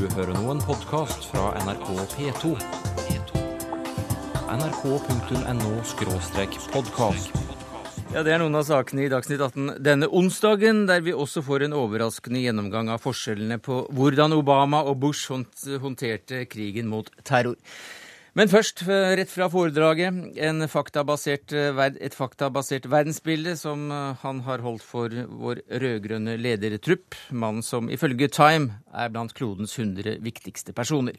Du hører nå en podkast fra NRK P2. nrk.no-podkast. Ja, Det er noen av sakene i Dagsnytt 18 denne onsdagen, der vi også får en overraskende gjennomgang av forskjellene på hvordan Obama og Bush håndterte krigen mot terror. Men først, eh, rett fra foredraget, faktabasert, eh, et faktabasert verdensbilde som eh, han har holdt for vår rød-grønne ledertrupp, mannen som ifølge Time er blant klodens 100 viktigste personer.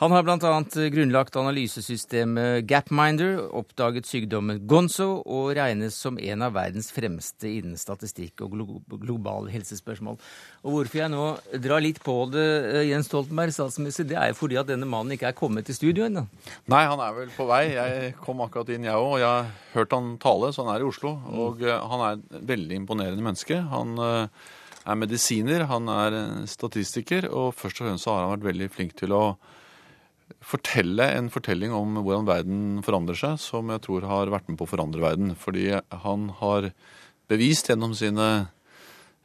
Han har bl.a. grunnlagt analysesystemet Gapminder, oppdaget sykdommen gonzo og regnes som en av verdens fremste innen statistikk og glo globale helsespørsmål. Og Hvorfor jeg nå drar litt på det, eh, Jens Stoltenberg, statsminister, det er jo fordi at denne mannen ikke er kommet til studio ennå. Nei, han er vel på vei. Jeg kom akkurat inn, jeg òg. Og jeg har hørt han tale, så han er i Oslo. Og uh, han er et veldig imponerende menneske. Han uh, er medisiner, han er statistiker, og først og fremst så har han vært veldig flink til å fortelle en fortelling om hvordan verden forandrer seg, som jeg tror har vært med på å forandre verden. Fordi han har bevist gjennom sine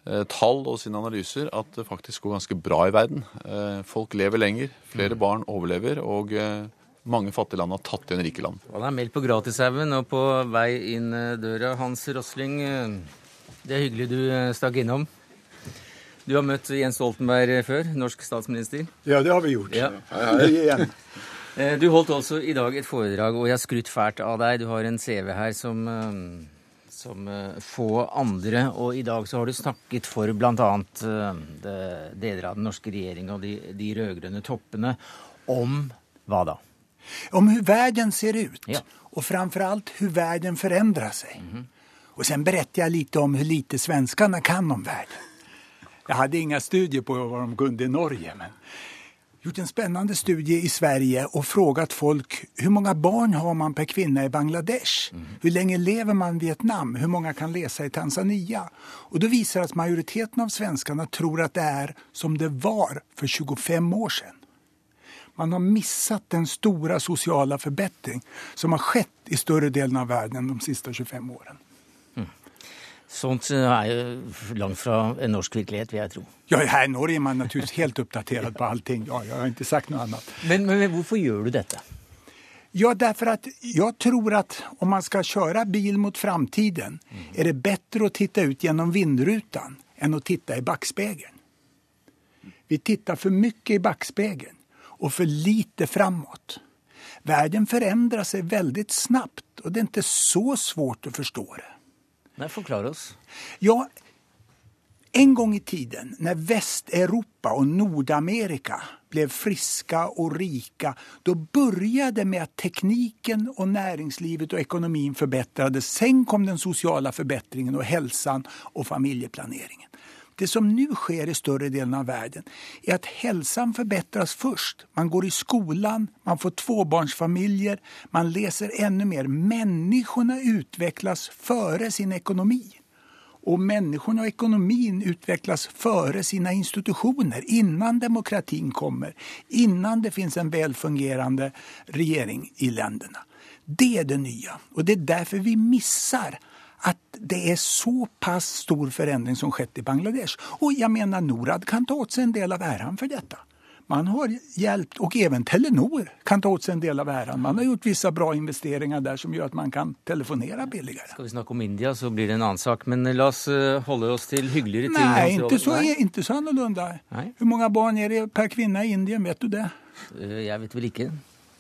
eh, tall og sine analyser at det faktisk går ganske bra i verden. Eh, folk lever lenger, flere mm. barn overlever, og eh, mange fattige land har tatt igjen rike land. Han er meldt på Gratishaugen og på vei inn døra. Hans Rosling, det er hyggelig du stakk innom. Du har møtt Jens Stoltenberg før, norsk statsminister? Ja, det har vi gjort. Ja. Hei, eh, Du holdt også i dag et foredrag, og jeg har skrytt fælt av deg. Du har en CV her som, eh, som eh, få andre, og i dag så har du snakket for bl.a. deler av den norske regjeringa og de, de rød-grønne toppene om hva da? Om hvordan verden ser ut, ja. og framfor alt hvordan verden forandrer seg. Mm -hmm. Og så beretter jeg litt om hvor lite svenskene kan om verden. Jag hade inga studier på vad de kunde i Norge. Men gjort en spännande studie i Sverige och frågat folk hur många barn har man per kvinna i Bangladesh? Mm. Hur länge lever man i Vietnam? Hur många kan läsa i Tanzania? Och då visar att majoriteten av svenskarna tror att det är som det var för 25 år sedan. Man har missat den stora sociala förbättring som har skett i större delen av världen de sista 25 åren. Sånt er jo langt fra en norsk virkelighet, vil jeg tro. Ja, her i Norge er man naturligvis helt oppdatert på allting. Ja, jeg har ikke sagt noe annet. Men, men, hvorfor gjør du dette? Ja, derfor at jeg tror at om man skal kjøre bil mot framtiden, mm. er det bedre å titte ut gjennom vindrutan enn å titte i bakspegelen. Vi tittar for mye i bakspegelen og for lite framåt. Verden forandrer seg veldig snabbt, og det er ikke så svårt å forstå det. Nei, Forklar oss. Ja, en gang i tiden, når Vest-Europa og Nord-Amerika ble friske og rike, da begynte med at teknikken og næringslivet og økonomien forbedret. Sen kom den sosiale forbedringen og helsen og familieplaneringen. Det som nå skjer i større delen av verden, er at helsen forbedres først. Man går i skolen, man får tvåbarnsfamiljer, man leser enda mer. Menneskene utvikles før sin økonomi. Og menneskene og økonomien utvikles før sine institusjoner, innan demokratien kommer, innan det finnes en velfungerende regjering i landene. Det er det nye, og det er derfor vi misser at det er såpass stor forandring som skjedd i Bangladesh. Og jeg mener Norad kan ta åt seg en del av æren for dette. Man har hjulpet, og even Telenor kan ta åt seg en del av æren. Man har gjort visse bra investeringer der som gjør at man kan telefonere billigere. Skal vi snakke om India, så blir det en annen sak. Men la oss eh, holde oss til hyggeligere ting. Nei, ikke så. Ikke så annerledes. Hvor mange barn er det per kvinne i India, vet du det? Eh, jeg vet vel ikke.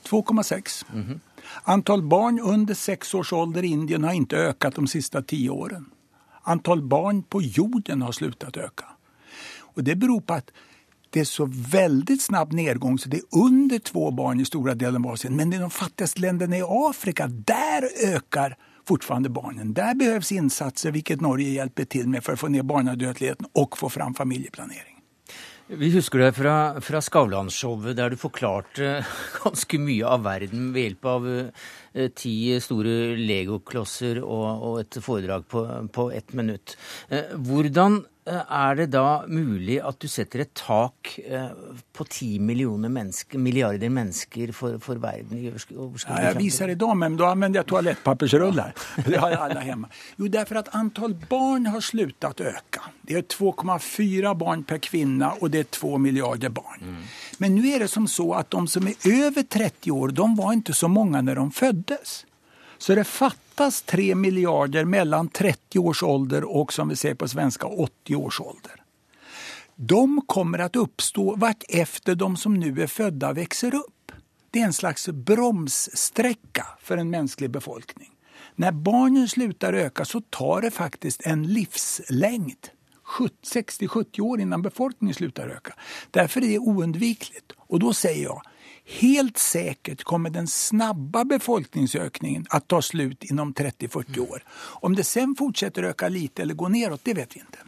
2,6. Mm -hmm. Antall barn under seks års ålder i Indien har ikke økt de siste ti årene. Antall barn på jorden har å øke. Og det beror på at det er så veldig snabb nedgang, så det er under to barn i store deler av Asien. Men i de fattigste landene i Afrika, der øker fortfarande barnen. Der behøves innsatser, hvilket Norge hjelper til med for å få ned barnedødeligheten og få fram familieplanering. Vi husker deg fra, fra Skavlan-showet, der du forklarte ganske mye av verden ved hjelp av eh, ti store legoklosser og, og et foredrag på, på ett minutt. Eh, hvordan er det da mulig at du setter et tak eh, på ti mennesker, milliarder mennesker for, for verden i overskudd? Ja, jag visar idag, men då använder jag toalettpappersrullar. Det har jeg alla hemma. Jo, därför att antal barn har slutat öka. Det är 2,4 barn per kvinna och det är 2 miljarder barn. Men nu är det som så att de som är över 30 år, de var inte så många när de föddes. Så det fattas 3 miljarder mellom 30 års ålder og som vi ser på svenska 80 års ålder. De kommer att uppstå vart etter de som nu är födda växer upp. Det är en slags bromssträcka för en mänsklig befolkning. När barnen slutar öka så tar det faktiskt en livslängd 60-70 år innan befolkningen slutar öka. Därför är det oundvikligt. Och då säger jag, helt säkert kommer den snabba befolkningsökningen att ta slut inom 30-40 år. Om det sen fortsätter öka lite eller gå neråt, det vet vi inte.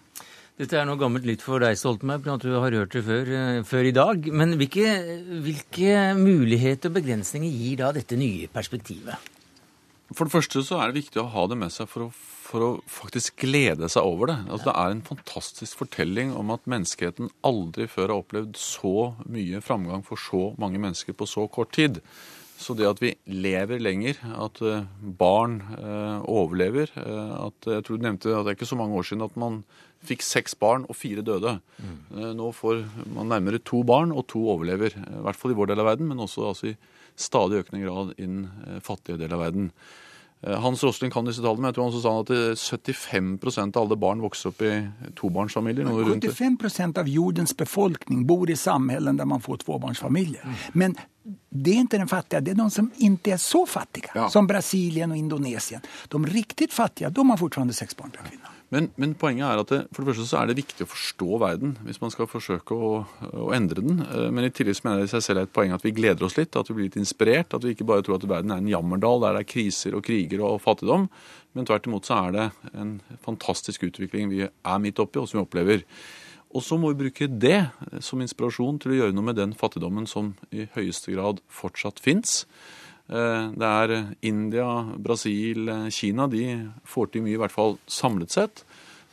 Dette er noe gammelt nytt for deg, Stoltenberg, for at du har hørt det før, eh, før i dag. Men hvilke, hvilke muligheter og begrensninger gir da dette nye perspektivet? For det første så er det viktig å ha det med seg for å, for å faktisk glede seg over det. Altså, det er en fantastisk fortelling om at menneskeheten aldri før har opplevd så mye framgang for så mange mennesker på så kort tid. Så det at vi lever lenger, at eh, barn eh, overlever eh, at Jeg tror du nevnte at det er ikke så mange år siden at man fikk seks barn og fire døde. Eh, Nå får man nærmere to barn, og to overlever. I hvert fall i vår del av verden, men også altså, i stadig økende grad i den eh, fattige del av verden. Eh, Hans Rosling kan disse tallene, men jeg tror han også sa at eh, 75% av alle barn vokser opp i tobarnsfamilier. noe rundt 75 procent av jordens befolkning bor i samhällen der man får tobarnsfamilier. Men det er ikke den fattige, det er de som ikke er så fattige, Ja. Som Brasilien og Indonesien. De riktig fattige de har fortsatt seks barn per kvinna. Men, men poenget er at det, for det første så er det viktig å forstå verden hvis man skal forsøke å, å endre den. Eh, Men i tillegg så mener jeg det seg selv er et poeng at vi gleder oss litt, at vi blir litt inspirert. At vi ikke bare tror at verden er en jammerdal der det er kriser og kriger og fattigdom. Men tvert imot så er det en fantastisk utvikling vi er midt oppi, og som vi opplever. Og så må vi bruke det som inspirasjon til å gjøre noe med den fattigdommen som i høyeste grad fortsatt fins. Det er India, Brasil, Kina. De får til mye, i hvert fall samlet sett.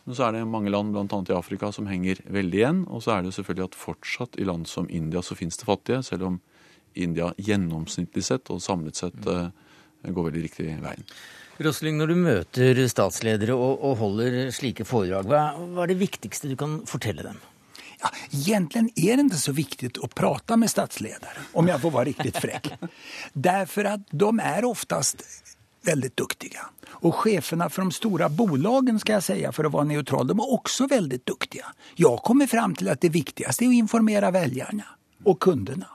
Men så er det mange land, bl.a. i Afrika, som henger veldig igjen. Og så er det selvfølgelig at fortsatt i land som India så fins det fattige, selv om India gjennomsnittlig sett og samlet sett eh, går veldig riktig veien. Rosling, når du møter statsledere og, og holder slike foredrag, hva, hva er det viktigste du kan fortelle dem? Ja, egentligen är det inte så viktigt att prata med statsledare, om jag får vara riktigt fräck. Därför att de är oftast väldigt duktiga. Och cheferna för de stora bolagen, ska jag säga, för att vara neutral, de är också väldigt duktiga. Jag kommer fram till att det viktigaste är att informera väljarna och kunderna.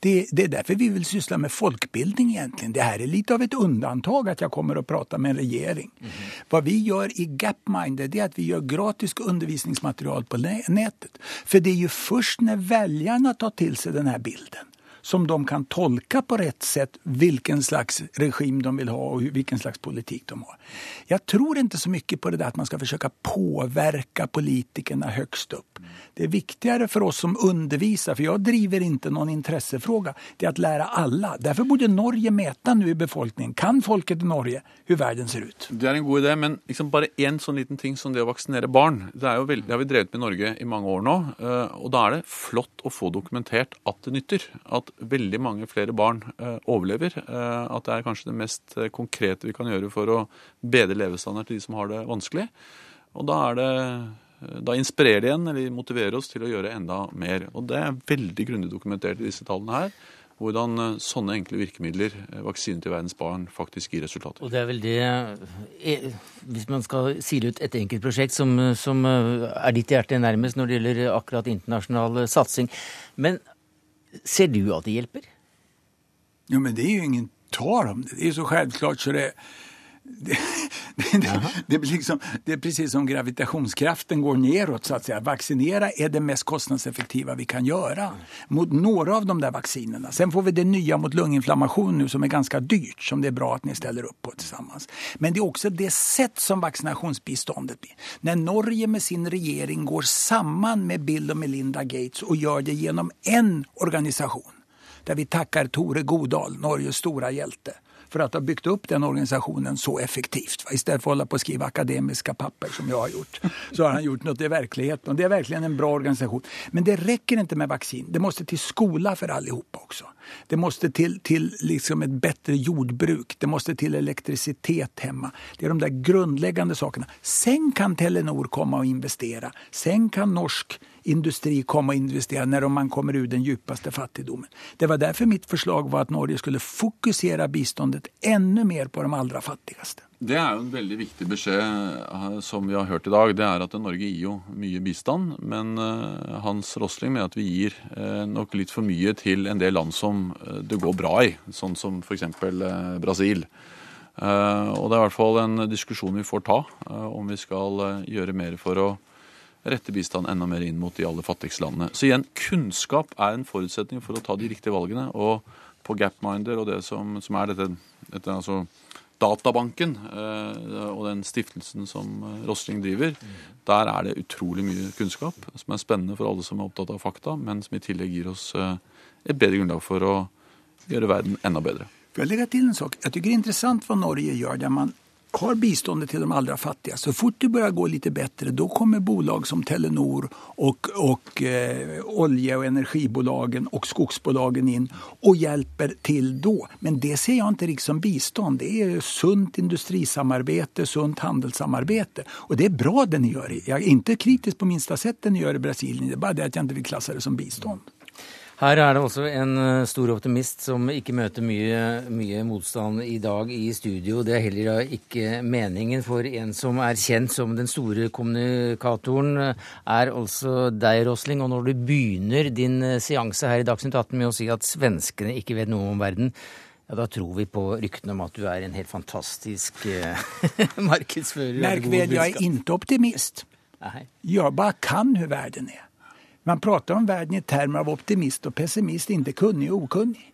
Det, det är därför vi vill syssla med folkbildning egentligen. Det här är lite av ett undantag att jag kommer att prata med en regering. Vad vi gör i Gapminder det är att vi gör gratis undervisningsmaterial på nettet. nätet. För det är ju först när väljarna tar till sig den här bilden som de kan tolka på rätt sätt vilken slags regim de vill ha och hvilken vilken slags politik de har. Jag tror inte så mycket på det där att man ska försöka påverka politikerna högst upp. Det är viktigare för oss som undervisar, för jag driver inte någon intressefråga, det är att lära alla. Derfor borde Norge mäta nu i befolkningen. Kan folket i Norge hur världen ser ut? Det er en god idé, men liksom bare én sånn liten ting som det å vaksinere barn. Det, er jo veld, det har vi drevet med i Norge i mange år nå. eh, Og da er det flott å få dokumentert at det nytter. At veldig mange flere barn eh, overlever. eh, At det er kanskje det mest eh, konkrete vi kan gjøre for å bedre levestandard til de som har det vanskelig. Og da er det eh, da inspirerer det igjen, eller motiverer oss til å gjøre enda mer. Og det er veldig grundig dokumentert i disse tallene her. Hvordan eh, sånne enkle virkemidler, eh, vaksine til verdens barn, faktisk gir resultater. Og det er vel det eh, Hvis man skal sile ut et enkelt prosjekt som, som eh, er ditt hjerte nærmest når det gjelder akkurat internasjonal eh, satsing. Men ser du at det hjelper? Jo, men det er jo ingen tal om det. Det är så selvklart så det... Det, det, det, blir liksom, det är precis som gravitationskraften går neråt så att säga. Vaccinera är det mest kostnadseffektiva vi kan göra mot några av de där vaccinerna. Sen får vi det nya mot lunginflammation nu som är ganska dyrt som det är bra att ni ställer upp på tillsammans. Men det är också det sätt som vaccinationsbiståndet blir. När Norge med sin regering går samman med Bill och Melinda Gates och gör det genom en organisation där vi tackar Tore Godal, Norges stora hjälte, for at ha bygd opp den organisasjonen så effektivt. I stedet for å holde på å skrive akademiske papper, som jeg har gjort, så har han gjort noe i virkeligheten. Og det er virkelig en bra organisasjon. Men det rekker ikke med vaksine. Det må til skole for alle også. Det må til, til liksom et bedre jordbruk. Det må til elektrisitet hjemme. Det er de der grunnleggende sakene. Sen kan Telenor komme og investere. Sen kan norsk industri komme og investere når man kommer ur den djupeste fattigdommen. Det var derfor mitt forslag var at Norge skulle fokusere bistandet enda mer på de aller fattigste. Det er jo en veldig viktig beskjed eh, som vi har hørt i dag. Det er at Norge gir jo mye bistand, men eh, Hans Rosling mener at vi gir eh, nok litt for mye til en del land som det går bra i, sånn som f.eks. Brasil. Og det er i hvert fall en diskusjon vi får ta, om vi skal gjøre mer for å rette bistand enda mer inn mot de aller fattigste landene. Så igjen, kunnskap er en forutsetning for å ta de riktige valgene. Og på Gapminder og det som, som er dette, dette altså databanken eh, og den stiftelsen som eh, Rosling driver, der er det utrolig mye kunnskap som er spennende for alle som er opptatt av fakta, men som i tillegg gir oss eh, et bedre grunnlag for å gjøre verden enda bedre. For å legge til en sak. Jeg syns det er interessant hva Norge gjør, der man har biståndet til de aller fattige. Så fort det begynner gå litt bedre, da kommer bolag som Telenor og, og eh, olje- og energibolagen og skogsbolagen inn og hjelper til da. Men det ser jeg ikke som bistand. Det er sunt industrisamarbeid, sunt handelssamarbeid. Og det er bra det ni gjør. Jeg er ikke kritisk på minste sett det ni gjør i Brasilien. Det er bare det at jeg ikke vil klasse det som bistand. Her er det også en eh, stor optimist som ikke møter mye, mye, motstand i dag i studio. Det er heller ikke meningen, for en som er kjent som den store kommunikatoren, eh, er altså deg, Rosling. Og når du begynner din eh, seanse her i Dagsnytt 18 med å si at svenskene ikke vet noe om verden, ja, Da tror vi på ryktene om at du er en helt fantastisk markedsfører. Merk vel, jeg er ikke optimist. Jeg bare kan hvordan verden er. Man prater om verden i termer av optimist og pessimist, ikke kunnig og okunnig.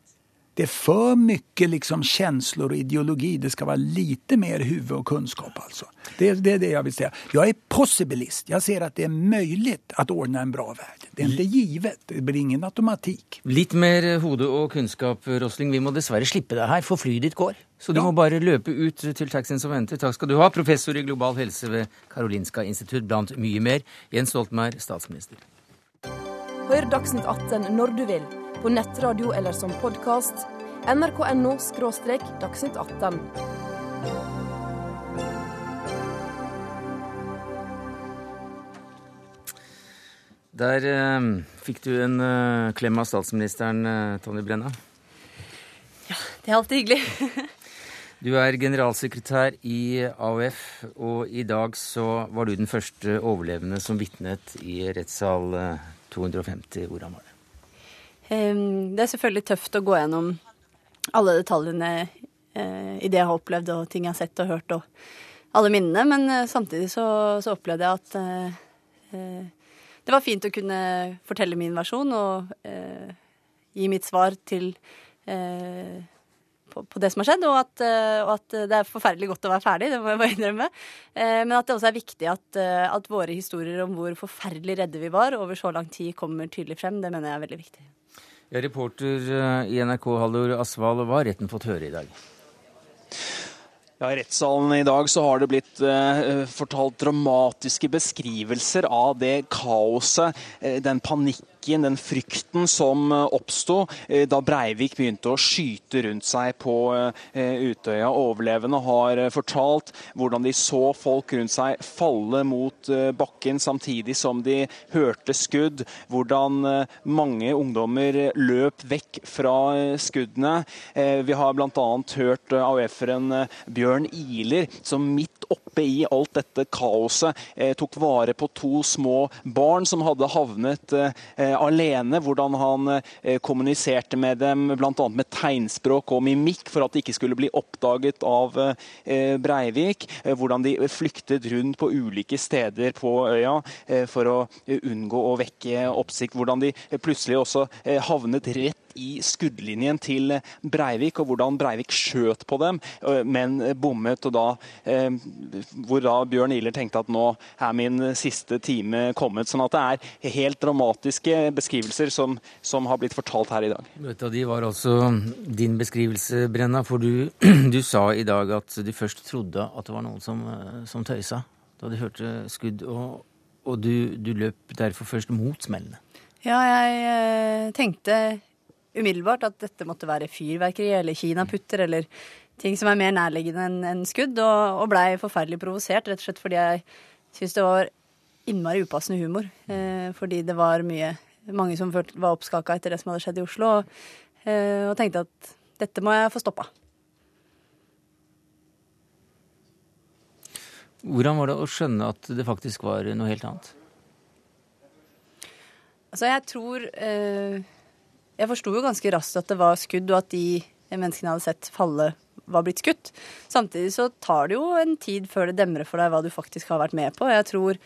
Det er for mye liksom, känslor og ideologi. Det skal være lite mer huvud og kunnskap. Altså. Det, det, det jeg vil si. Jeg er possibilist. Jeg ser at det er mulig å ordne en bra verden. Det er ikke givet. Det blir ingen automatikk. Litt mer hode og kunnskap, Rosling. Vi må dessverre slippe deg her, for flyet ditt går. Så du ja. må bare løpe ut til taxien som venter. Takk skal du ha, professor i global helse ved Karolinska institutt, blant mye mer. Jens Stoltenberg, statsminister. Hør Dagsnytt 18 når du vil, på nettradio eller som podkast. nrk.no – dagsnytt 18. Der eh, fikk du en eh, klem av statsministeren, eh, Tonje Brenna. Ja, det er alltid hyggelig. du er generalsekretær i AUF, og i dag så var du den første overlevende som vitnet i rettssal 250 Hvordan var det? Det er selvfølgelig tøft å gå gjennom alle detaljene eh, i det jeg har opplevd og ting jeg har sett og hørt og alle minnene, men eh, samtidig så, så opplevde jeg at eh, det var fint å kunne fortelle min versjon og gi mitt svar til på, på, det som har skjedd, og at, eh, og at, det er forferdelig godt å være ferdig. Det må jeg bare innrømme. Eh, men at det også er viktig at, eh, at, våre historier om hvor forferdelig redde vi var over så lang tid, kommer tydelig frem. Det mener jeg er veldig viktig. Ja, reporter i NRK, Hallor Asvald, hva har retten fått høre i dag? Ja, I rettssalen i dag så har det blitt eh, fortalt dramatiske beskrivelser av det kaoset, eh, den panikken den frykten som eh, oppsto eh, da Breivik begynte å skyte rundt seg på eh, Utøya. Overlevende har fortalt hvordan de så folk rundt seg falle mot bakken samtidig som de hørte skudd. Hvordan mange ungdommer løp vekk fra skuddene. Vi har bl.a. hørt AUF-eren Bjørn Iler, som midt oppe i alt dette kaoset eh, tok vare på to små barn som hadde havnet eh, alene. Hvordan han eh, kommuniserte med dem bl.a. med tegnspråk og mimikk for at de ikke skulle bli oppdaget av Breivik. Hvordan de flyktet rundt på ulike steder på øya for å unngå å vekke oppsikt. Hvordan de plutselig også havnet rett i skuddlinjen til Breivik, og hvordan Breivik skjøt på dem, men bommet og da eh, hvor da Bjørn Ihler tenkte at nå er min siste time kommet. Sånn at det er helt dramatiske beskrivelser som, som har blitt fortalt her i dag. Et av de var altså din beskrivelse, Brenna. For du, du, sa i dag at du først trodde at det var noen som, som tøysa da du hørte skudd, og, og du, du, løp derfor først mot smellene. Ja, jeg eh, tenkte umiddelbart at dette måtte være fyrverkeri eller kinaputter eller ting som er mer nærliggende enn en skudd, og, og blei forferdelig provosert, rett og slett fordi jeg syns det var innmari upassende humor. Eh, fordi det var mye mange som var oppskaka etter det som hadde skjedd i Oslo, og, eh, og tenkte at dette må jeg få stoppa. Hvordan var det å skjønne at det faktisk var noe helt annet? Altså, jeg tror eh, Jeg forsto jo ganske raskt at det var skudd, og at de menneskene jeg hadde sett falle, var blitt skutt. Samtidig så tar det jo en tid før det demrer for deg hva du faktisk har vært med på. Jeg tror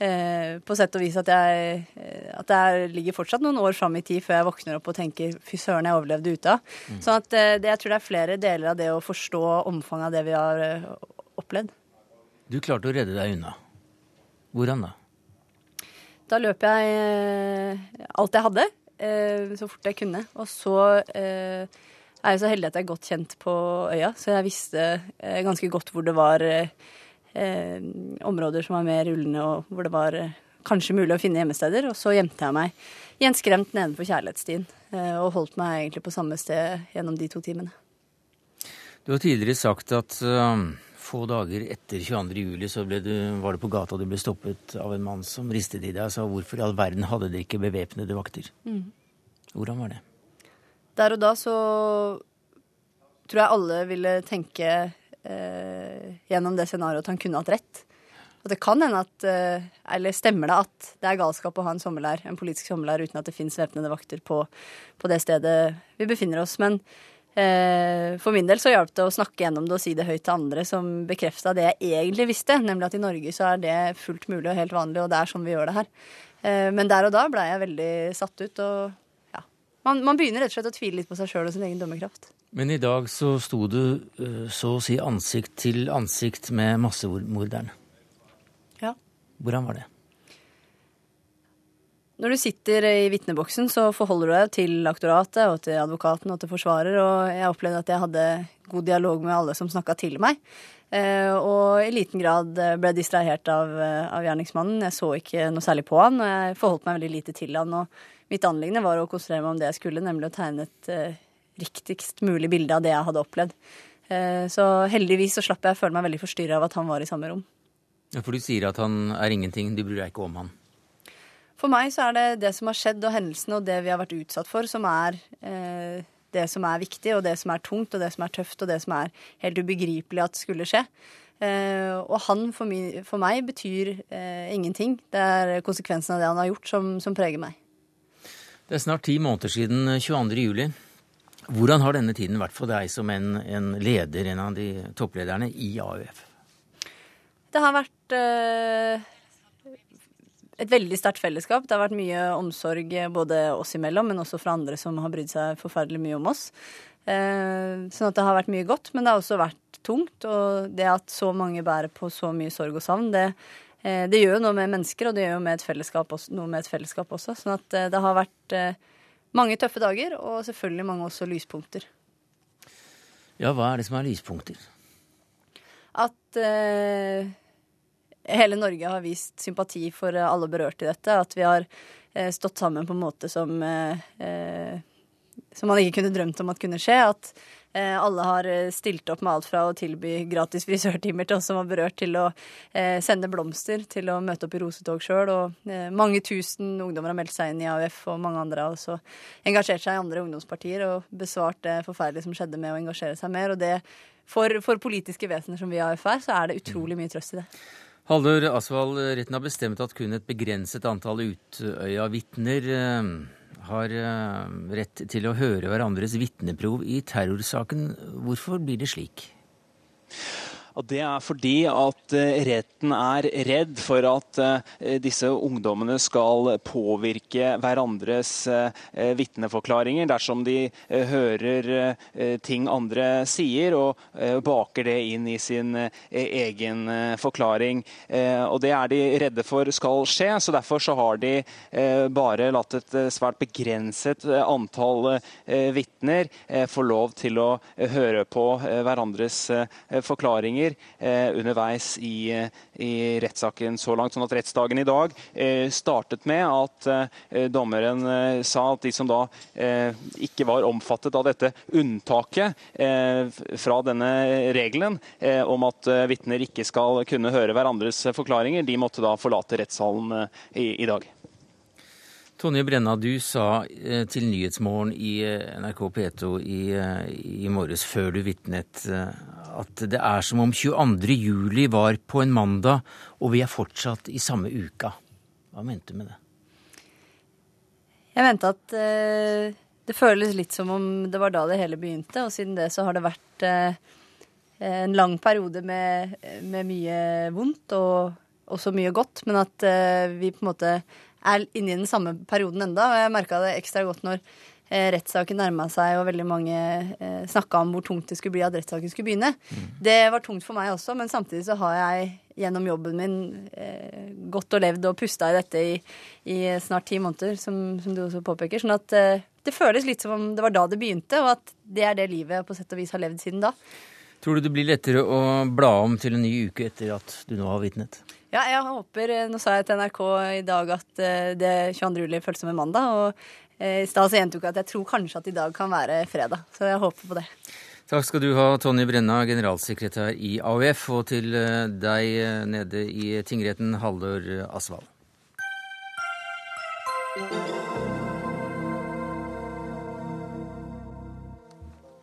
eh, på sett og vis at, jeg, eh, at det ligger fortsatt noen år fram i tid før jeg våkner opp og tenker fy søren, jeg overlevde ute av. Mm. Sånn at eh, det, jeg tror det er flere deler av det å forstå omfanget av det vi har eh, opplevd. Du klarte å redde deg unna. Hvordan da? Da løp jeg alt jeg hadde, eh, så fort jeg kunne. Og så eh, er jeg så heldig at jeg er godt kjent på øya, så jeg visste ganske godt hvor det var områder som var mer rullende, og hvor det var kanskje mulig å finne gjemmesteder. Og så gjemte jeg meg gjenskremt nedenfor Kjærlighetsstien og holdt meg egentlig på samme sted gjennom de to timene. Du har tidligere sagt at få dager etter 22. juli så du, var det på gata du ble stoppet av en mann som ristet i deg og sa hvorfor i all verden hadde dere ikke bevæpnede vakter? Mm. Hvordan var det? Der og da så tror jeg alle ville tenke eh, gjennom det scenarioet at han kunne hatt rett. At det kan hende at eh, Eller stemmer det at det er galskap å ha en sommerleir, en politisk sommerleir uten at det fins væpnede vakter på, på det stedet vi befinner oss. Men for min del så hjalp det å snakke gjennom det og si det høyt til andre som bekrefta det jeg egentlig visste, nemlig at i Norge så er det fullt mulig og helt vanlig, og det er sånn vi gjør det her. Eh, men der og da blei jeg veldig satt ut, og ja. Man, man, begynner rett og slett å tvile litt på seg sjøl og sin egen dømmekraft. Men i dag så sto du eh, så å si ansikt til ansikt med massemorderen. Ja. Hvordan var det? Når du sitter i vitneboksen, så forholder du deg til aktoratet og til advokaten og til forsvarer, og jeg opplevde at jeg hadde god dialog med alle som snakka til meg. Eh, og i liten grad ble distrahert av, eh, av, gjerningsmannen. Jeg så ikke noe særlig på han, og jeg forholdt meg veldig lite til han. Og mitt anliggende var å konsentrere meg om det jeg skulle, nemlig å tegne et uh, riktigst mulig bilde av det jeg hadde opplevd. Så heldigvis så slapp jeg å føle meg veldig forstyrra av at han var i samme rom. Ja, For du sier at han er ingenting, du bryr deg ikke om han? For meg så er det det som har skjedd og hendelsene og det vi har vært utsatt for, som er eh, det som er viktig, og det som er tungt, og det som er tøft, og det som er helt ubegripelig at skulle skje. Eh, og han for, mi, for meg betyr eh, ingenting. Det er konsekvensen av det han har gjort, som, som, preger meg. Det er snart ti måneder siden 22. juli. Hvordan har denne tiden vært for deg som en, en leder, en av de topplederne i AUF? Det har vært eh, et veldig sterkt fellesskap. Det har vært mye omsorg både oss imellom, men også fra andre som har brydd seg forferdelig mye om oss. Eh, sånn at det har vært mye godt, men det har også vært tungt. Og det at så mange bærer på så mye sorg og savn, det, eh, det gjør jo noe med mennesker, og det gjør jo med også, noe med et fellesskap også. Sånn at eh, det har vært mange tøffe dager, og selvfølgelig mange også lyspunkter. Ja, hva er det som er lyspunkter? At eh, hele Norge har vist sympati for eh, alle berørte i dette. At vi har eh, stått sammen på en måte som, eh, som man ikke kunne drømt om at kunne skje. At alle har stilt opp med alt fra å tilby gratis frisørtimer til oss som var berørt, til å sende blomster, til å møte opp i rosetog sjøl. Og mange tusen ungdommer har meldt seg inn i AUF, og mange andre har også engasjert seg i andre ungdomspartier og besvart det forferdelige som skjedde med å engasjere seg mer. Og det for, for politiske vesener som vi i AUF er, så er det utrolig mye trøst i det. Haldor Asvald, retten har bestemt at kun et begrenset antall Utøya-vitner eh, har eh, rett til å høre hverandres vitneprov i terrorsaken. Hvorfor blir det slik? Og Det er fordi at eh, retten er redd for at eh, disse ungdommene skal påvirke hverandres eh, vitneforklaringer dersom de hører ting andre sier, og baker det inn i sin egen forklaring. Og Det er de redde for skal skje, så derfor så har de bare latt et svært begrenset antall vitner få lov til å høre på hverandres forklaringer Eh, underveis i, eh, i rettssaken så langt. Sånn at rettsdagen i dag eh, startet med at dommeren sa at de som da ikke var omfattet av dette unntaket fra denne regelen om at vitner ikke skal kunne høre hverandres forklaringer, de måtte da forlate rettssalen i, i dag. Tonje Brenna, du sa til Nyhetsmorgen i NRK P2 i, i morges, før du vitnet, at det er som om 22. juli var på en mandag, og vi er fortsatt i samme uka. Hva mente du med det? Jeg mente at eh, det føles litt som om det var da det hele begynte, og siden det så har det vært eh, en lang periode med, med, mye vondt og også mye godt, men at eh, vi på en måte er inne i den samme perioden enda, og jeg merka det ekstra godt når eh, rettssaken nærma seg og veldig mange eh, snakka om hvor tungt det skulle bli at rettssaken skulle begynne. Mm. Det var tungt for meg også, men samtidig så har jeg gjennom jobben min eh, gått og levd og pusta i dette i, i snart ti måneder, som, som, du også påpeker. Sånn at eh, det føles litt som om det var da det begynte, og at det er det livet jeg på sett og vis har levd siden da. Tror du det blir lettere å bla om til en ny uke etter at du nå har vitnet? Ja, jeg håper eh, Nå sa jeg til NRK i dag at eh, det 22. juli føles som en mandag. Og i stad gjentok jeg at jeg tror kanskje at i dag kan være fredag. Så jeg håper på det. Takk skal du ha, Tonje Brenna, generalsekretær i AUF, og til deg nede i tingretten, Hallør Asvald.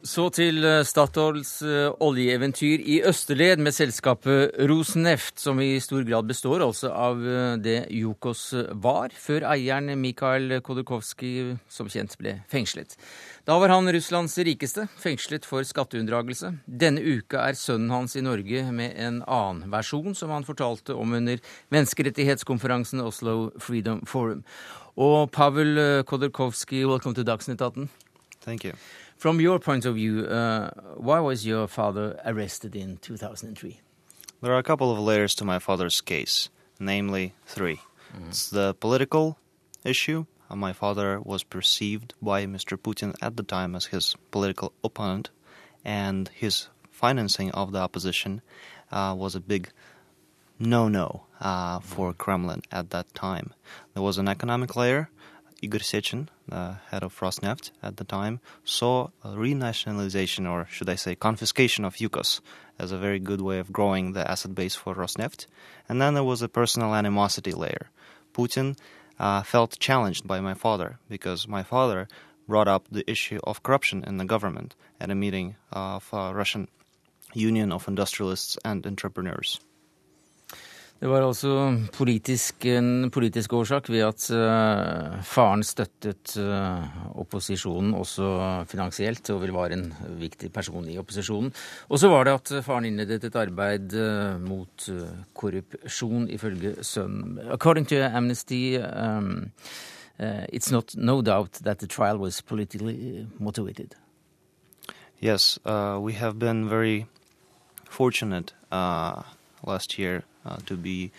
Så til eh, Statoils eh, oljeeventyr i Østerled med selskapet Rosneft, som i stor grad består altså av eh, det Jokos var, før eieren Mikhail Khodorkovskij som kjent ble fengslet. Da var han Russlands rikeste, fengslet for skatteunndragelse. Denne uka er sønnen hans i Norge med en annen versjon, som han fortalte om under menneskerettighetskonferansen Oslo Freedom Forum. Og Pavel Khodorkovskij, welcome to Dagsnytt 18. Thank you. From your point of view, uh, why was your father arrested in 2003? There are a couple of layers to my father's case, namely 3 mm. It's the political issue. My father was perceived by Mr. Putin at the time as his political opponent, and his financing of the opposition uh, was a big no no uh, for mm. Kremlin at that time. There was an economic layer Igor Sechin, the head of Rosneft at the time, saw a renationalization, or should I say, confiscation of Yukos as a very good way of growing the asset base for Rosneft. And then there was a personal animosity layer. Putin uh, felt challenged by my father because my father brought up the issue of corruption in the government at a meeting of uh, Russian Union of Industrialists and Entrepreneurs. Det var altså politisk, en politisk årsak ved at uh, faren støttet uh, opposisjonen også finansielt, og vil være en viktig person i opposisjonen. Og så var det at faren innledet et arbeid uh, mot korrupsjon, ifølge sønnen. According to Amnesty, um, it's not no doubt that the trial was politically motivated. Yes, we have been very fortunate last year uh, to be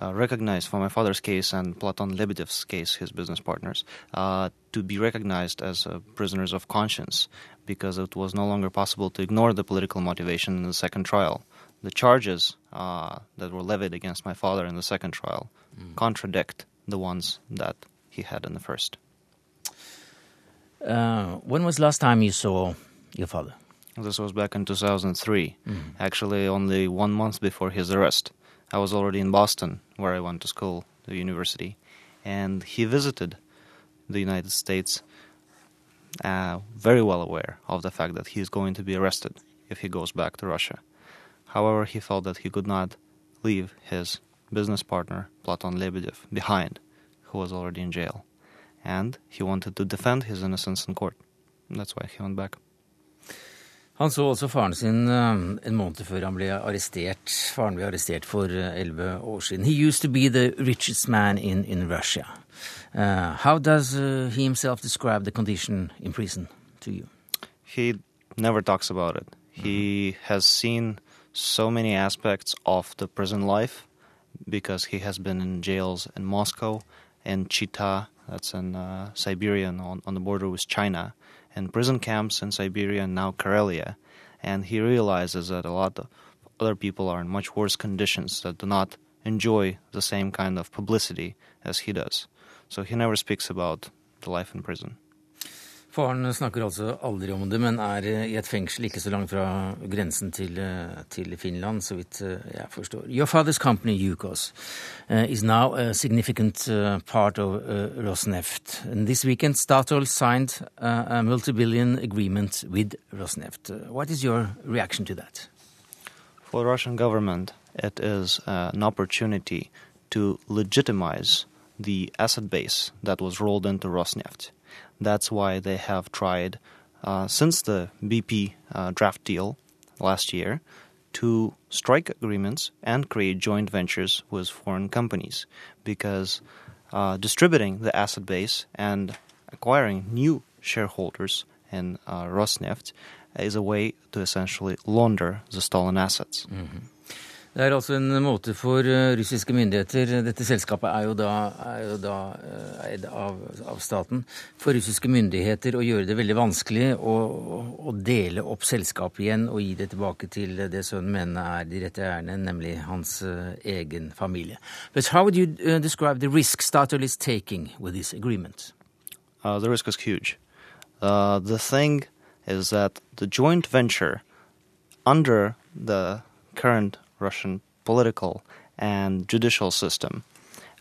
uh, recognized for my father's case and Platon Lebedev's case, his business partners, uh, to be recognized as uh, prisoners of conscience because it was no longer possible to ignore the political motivation in the second trial. The charges uh, that were levied against my father in the second trial mm. contradict the ones that he had in the first. Uh, when was the last time you saw your father? This was back in 2003, mm. actually only one month before his arrest. I was already in Boston, where I went to school, the university, and he visited the United States, uh, very well aware of the fact that he is going to be arrested if he goes back to Russia. However, he felt that he could not leave his business partner, Platon Lebedev, behind, who was already in jail. And he wanted to defend his innocence in court. That's why he went back. Han så også faren sin eh, en måned før han ble arrestert. Faren ble arrestert for eh, elleve år siden. He used to be the richest man in, in Russia. Uh, how does uh, he himself describe the condition in prison to you? He never talks about it. He has seen so many aspects of the prison life because he has been in jails in Moscow and Chita, that's in uh, Siberia on, on the border with China, and prison camps in Siberia and now Karelia. And he realizes that a lot of other people are in much worse conditions that do not enjoy the same kind of publicity as he does. So he never speaks about the life in prison. Faren snakker altså aldri om det, men er eh, i et fengsel ikke så langt fra grensen til, eh, til Finland, så vidt eh, jeg forstår. Your father's company, Yukos, uh, is now a significant uh, part of uh, Rosneft. And this weekend, Statoil signed a multi-billion agreement with Rosneft. what is your reaction to that? For the Russian government, it is an opportunity to legitimize the asset base that was rolled into Rosneft. That's why they have tried, uh, since the BP uh, draft deal last year, to strike agreements and create joint ventures with foreign companies because uh, distributing the asset base and acquiring new shareholders in uh, Rosneft is a way to essentially launder the stolen assets. Mm-hmm. Det er altså en måte for eh, russiske myndigheter Dette selskapet er jo da, er jo da eh, eid av, av, staten. For russiske myndigheter å gjøre det veldig vanskelig å, å, dele opp selskapet igjen og gi det tilbake til det sønnen mener er de rette eierne, nemlig hans uh, egen familie. But how would you describe the risk Statoil is taking with this agreement? Uh, the risk is huge. Uh, the thing is that the joint venture under the current Russian political and judicial system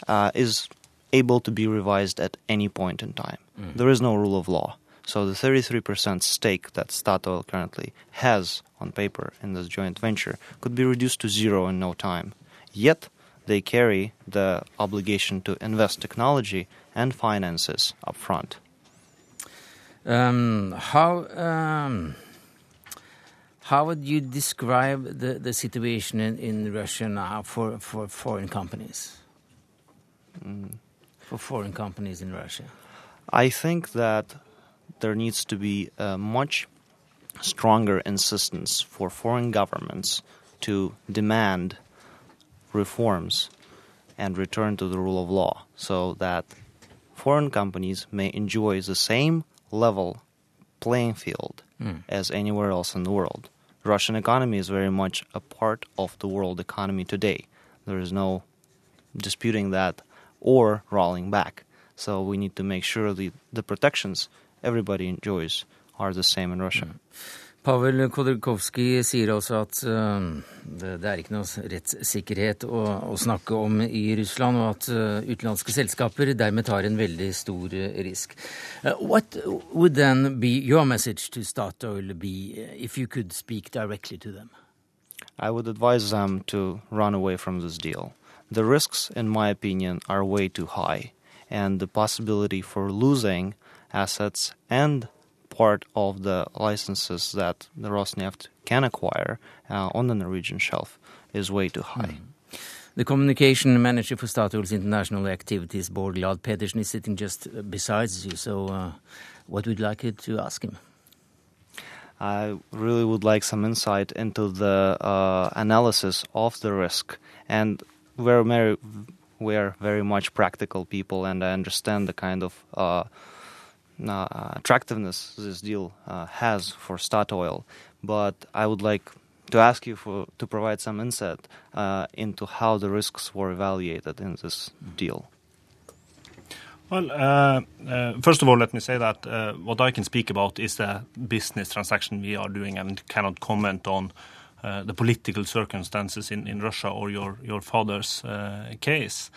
uh, is able to be revised at any point in time. Mm. There is no rule of law. So the 33% stake that Statoil currently has on paper in this joint venture could be reduced to zero in no time. Yet they carry the obligation to invest technology and finances up front. Um, how um, how would you describe the, the situation in, in Russia now for, for foreign companies? Mm. For foreign companies in Russia? I think that there needs to be a much stronger insistence for foreign governments to demand reforms and return to the rule of law so that foreign companies may enjoy the same level playing field mm. as anywhere else in the world. Russian economy is very much a part of the world economy today. There is no disputing that or rolling back. So we need to make sure the, the protections everybody enjoys are the same in Russia. Mm. Pavel Khodorkovsky sier også at uh, det, er ikke noe rettssikkerhet å, snakke om i Russland, og at uh, utenlandske selskaper dermed tar en veldig stor uh, risk. what would then be your message to Statoil be if you could speak directly to them? I would advise them to run away from this deal. The risks, in my opinion, are way too high, and the possibility for losing assets and part of the licenses that the Rosneft can acquire uh, on the Norwegian shelf is way too high. Mm. The communication manager for Statoil's international activities, Bård Glad Pedersen, is sitting just besides you. So, uh, what would you like to ask him? I really would like some insight into the uh, analysis of the risk. And we're very, we're very much practical people, and I understand the kind of uh, uh, attractiveness this deal uh, has for Statoil, but I would like to ask you for to provide some insight uh, into how the risks were evaluated in this deal. Well, uh, uh, first of all, let me say that uh, what I can speak about is the business transaction we are doing and cannot comment on the political circumstances in, in Russia or your, your father's case.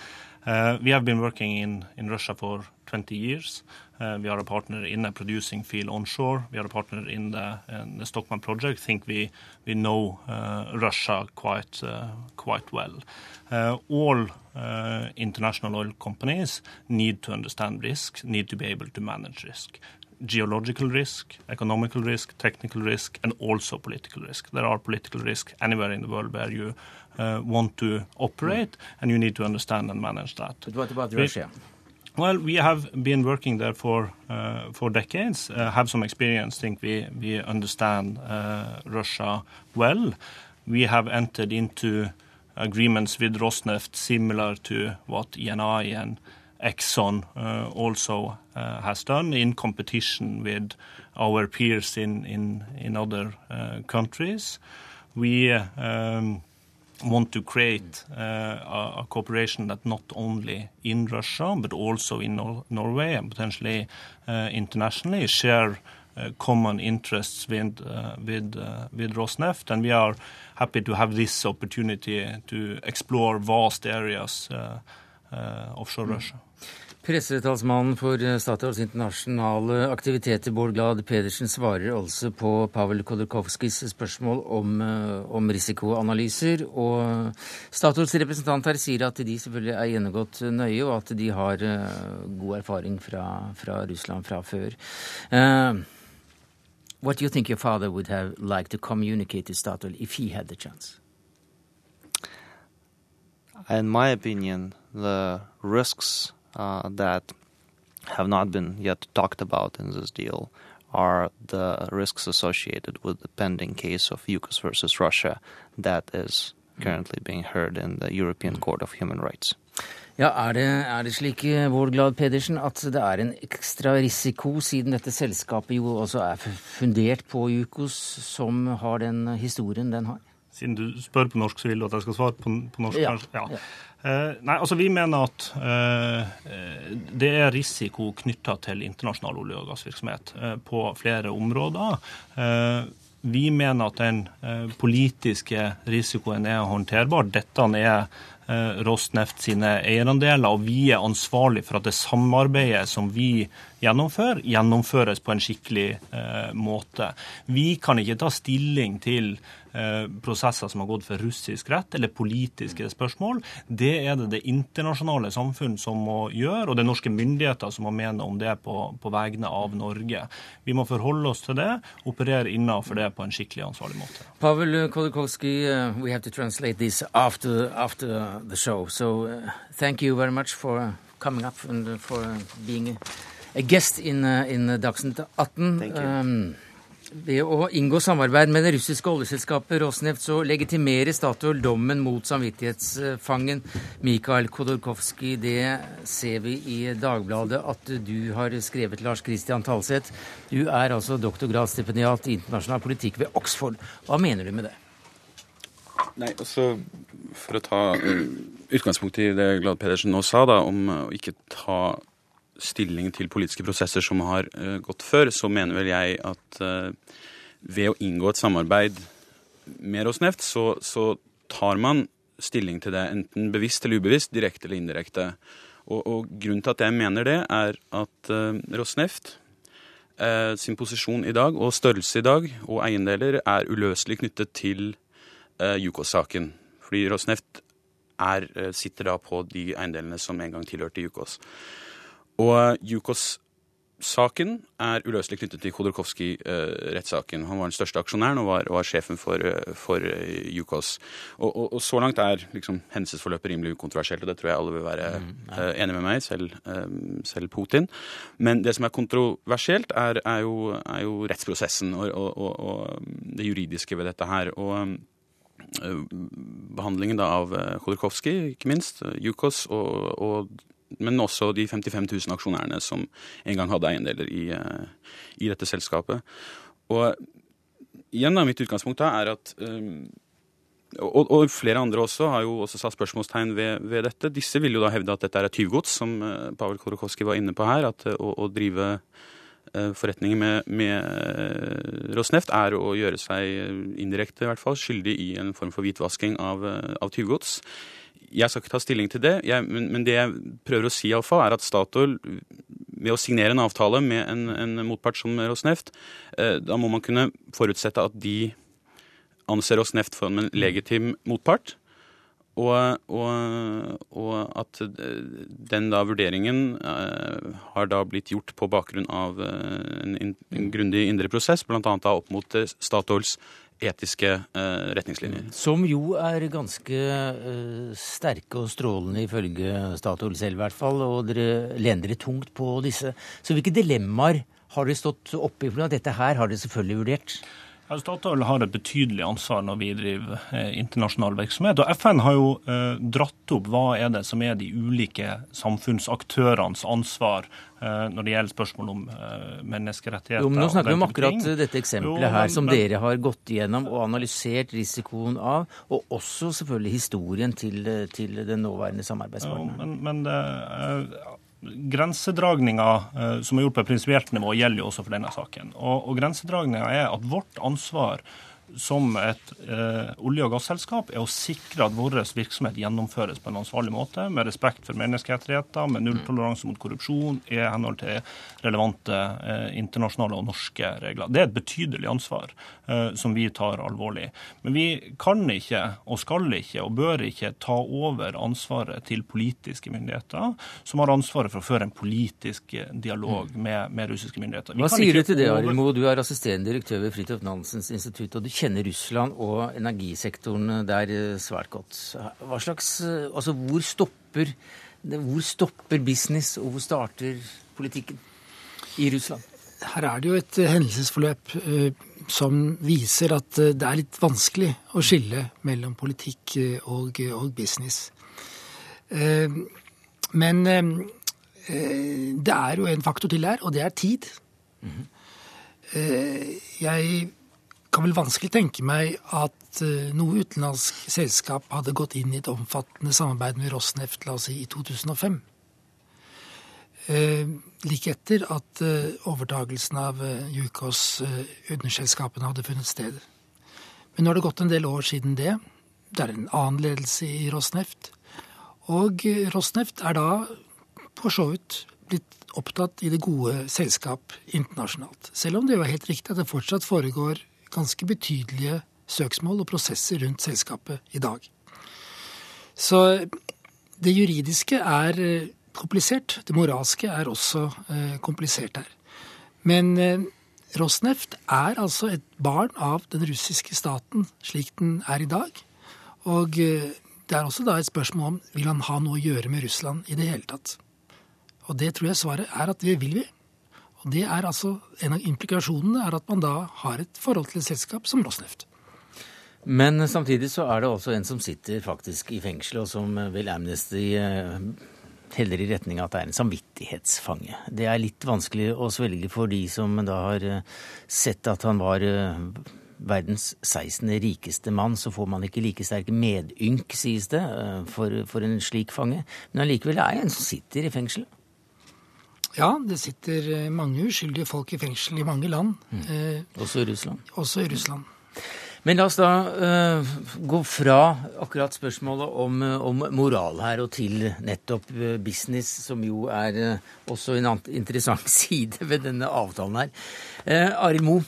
we have been working in, in Russia for 20 years. Eh, we are a partner in the producing field onshore. We are a partner in the, Stockman project. I think we we know uh, Russia quite eh, quite well. All international oil companies need to understand risk, need to be able to manage risk geological risk, economical risk, technical risk, and also political risk. There are political risks anywhere in the world where you want to operate, and you need to understand and manage that. But what about Russia? Well, we have been working there for uh, for decades, uh, have some experience. Think we we understand uh, Russia well. We have entered into agreements with Rosneft similar to what ENI and Exxon uh, also uh, has done in competition with our peers in in, in other uh, countries. We um, want to create uh, a, cooperation that not only in Russia but also in Nor Norway and potentially uh, internationally share uh, common interests with with with Rosneft, and we are happy to have this opportunity to explore vast areas offshore mm. Russia. Pressetalsmannen for Statoils internasjonale aktiviteter, Bård Glad Pedersen, svarer altså på Pavel Kodorkovskis spørsmål om, eh, om, risikoanalyser. Og Statoils representant her sier at de selvfølgelig er gjennomgått nøye, og at de har uh, god erfaring fra, fra, Russland fra før. Uh, what do you think your father would have liked to communicate to Statoil if he had the chance? In my opinion, the risks that have not been yet talked about in this deal are the risks associated with the pending case of Yukos versus Russia that is currently being heard in the European Court of Human Rights. Ja, er det, er det slik, Bård Glad Pedersen, at det er en ekstra risiko, siden dette selskapet jo også er fundert på Yukos, som har den historien den har? Siden du spør på norsk, så vil du at jeg skal svare på, på norsk? Ja. kanskje? Ja. Eh, nei, altså Vi mener at eh, det er risiko knytta til internasjonal olje- og gassvirksomhet eh, på flere områder. Eh, vi mener at den eh, politiske risikoen er håndterbar. Dette er Rosneft sine eierandeler, og vi er ansvarlig for at det samarbeidet som vi gjennomfører, gjennomføres på en skikkelig måte. Vi kan ikke ta stilling til Eh, prosesser som har gått for russisk rett, eller politiske spørsmål. Det er det det internasjonale samfunn som må gjøre, og det er norske myndigheter som må mene om det på, på vegne av Norge. Vi må forholde oss til det, operere innenfor det på en skikkelig ansvarlig måte. Pavel Kodakowski, uh, we have to translate this after, after the show. So uh, thank you very much for coming up and for being a guest in, uh, in Dagsnytt 18. Thank you. Um, ved å inngå samarbeid med det russiske oljeselskapet Rosneft, så legitimerer Statoil dommen mot samvittighetsfangen Mikhail Khodorkovskij. Det ser vi i Dagbladet at du har skrevet, Lars Christian Talseth. Du er altså doktorgradsstipendiat i internasjonal politikk ved Oxford. Hva mener du med det? Nei, altså For å ta uh, utgangspunkt i det Glad Pedersen nå sa, da, om å ikke ta stilling til politiske prosesser som har uh, gått før, så mener vel jeg at uh, ved å inngå et samarbeid med Rosneft, så, så, tar man stilling til det, enten bevisst eller ubevisst, direkte eller indirekte. Og, og grunnen til at jeg mener det, er at uh, Rosneft sin posisjon i dag, og størrelse i dag, og eiendeler, er uløselig knyttet til Yukos-saken. Fordi Rosneft er, sitter da på de eiendelene som en gang tilhørte Yukos. Og Yukos-saken er uløselig knyttet til Khodorkovskij-rettssaken. Han var den største aksjonæren og var, var sjefen for, for Yukos. Og, og, og, så langt er liksom, hendelsesforløpet rimelig ukontroversielt, og det tror jeg alle vil være mm, ja. uh, enig med meg, selv, selv, Putin. Men det som er kontroversielt, er, er, jo, er jo, rettsprosessen og, og, det juridiske ved dette her. og behandlingen da av Khodorkovskij, ikke minst, Yukos og, og men også de 55 000 aksjonærene som en gang hadde eiendeler i, eh, i dette selskapet. Og igjen da, mitt utgangspunkt da er at og, og, flere andre også har jo også satt spørsmålstegn ved, ved, dette. Disse vil jo da hevde at dette er et tyvgods, som Pavel Korokovskij var inne på her. At å, å, drive forretninger med, med Rosneft er å gjøre seg indirekte i hvert fall skyldig i en form for hvitvasking av, av tyvgods. jeg skal ikke ta stilling til det, jeg, men, men, det jeg prøver å si iallfall, er at Statoil ved å signere en avtale med en, en motpart som Rosneft, eh, da må man kunne forutsette at de anser Rosneft for en legitim motpart. Og, og, og, at den da vurderingen eh, har da blitt gjort på bakgrunn av eh, en, en grundig indre prosess, bl.a. opp mot Statoils etiske eh, retningslinjer. Som jo er ganske eh, sterke og strålende ifølge Statoil selv, i hvert fall. Og dere lener dere tungt på disse. Så hvilke dilemmaer har dere stått oppe i? For dette her har dere selvfølgelig vurdert. Statoil har et betydelig ansvar når vi driver eh, internasjonal virksomhet. og FN har jo eh, dratt opp hva er det som er de ulike samfunnsaktørenes ansvar eh, når det gjelder spørsmål om eh, menneskerettigheter. Jo, men Nå snakker vi om akkurat ting. dette eksempelet jo, men, her, som men, dere har gått igjennom og analysert risikoen av, og også selvfølgelig historien til, til den nåværende samarbeidspartneren. Jo, men, men det, Grensedragninga eh, som er gjort på prinsipielt nivå, gjelder jo også for denne saken. Og, og Grensedragninga er at vårt ansvar som et eh, olje- og gasselskap er å sikre at vår virksomhet gjennomføres på en ansvarlig måte, med respekt for menneskerettigheter, med nulltoleranse mot korrupsjon, i henhold til relevante eh, internasjonale og norske regler. Det er et betydelig ansvar eh, som vi tar alvorlig. Men vi kan ikke, og skal ikke, og bør ikke ta over ansvaret til politiske myndigheter, som har ansvaret for å føre en politisk eh, dialog mm. med, med russiske myndigheter. Vi Hva sier du til det, Arimo? Du er assisterende direktør ved Fridtjof Nansens institutt. og du kjenner Russland og energisektoren der svært godt. Hva slags, altså hvor stopper, hvor stopper business, og hvor starter politikken i Russland? Her er det jo et hendelsesforløp eh, som viser at eh, det er litt vanskelig å skille mellom politikk eh, og, og business. Men det er jo en faktor til her, og det er tid. -hmm. Jeg kan vel vanskelig tenke meg at uh, noe utenlandsk selskap hadde gått inn i et omfattende samarbeid med Rosneft la oss si, i 2005. Eh, like etter at eh, overtagelsen av eh, Yukos uh, underselskapene hadde funnet sted. Men nå har det gått en del år siden det. Det er en annen ledelse i Rosneft. Og Rosneft er da for så vidt blitt opptatt i det gode selskap internasjonalt. Selv om det jo er helt riktig at det fortsatt foregår ganske betydelige søksmål og prosesser rundt selskapet i dag. Så det juridiske er eh, komplisert. Det moralske er også eh, komplisert her. Men eh, Rosneft er altså et barn av den russiske staten slik den er i dag. Og det er også da et spørsmål om vil han ha noe å gjøre med Russland i det hele tatt. Og det tror jeg svaret er at det vil vi. Det er altså, En av implikasjonene er at man da har et forhold til et selskap som Rosneft. Men samtidig så er det også en som sitter faktisk i fengsel, og som vel Amnesty eh, heller i retning av at det er en samvittighetsfange. Det er litt vanskelig å svelge for de som da har eh, sett at han var eh, verdens 16. rikeste mann, så får man ikke like sterk medynk, sies det, for, for en slik fange. Men allikevel er det en som sitter i fengsel. Ja, det sitter eh, mange uskyldige folk i fengsel i mange land. Mm. Eh, også i Russland? Også i Russland. Men la oss da uh, gå fra akkurat spørsmålet om, om, moral her og til nettopp business, som jo er uh, også en interessant side ved denne avtalen her. Uh, Arild Moe,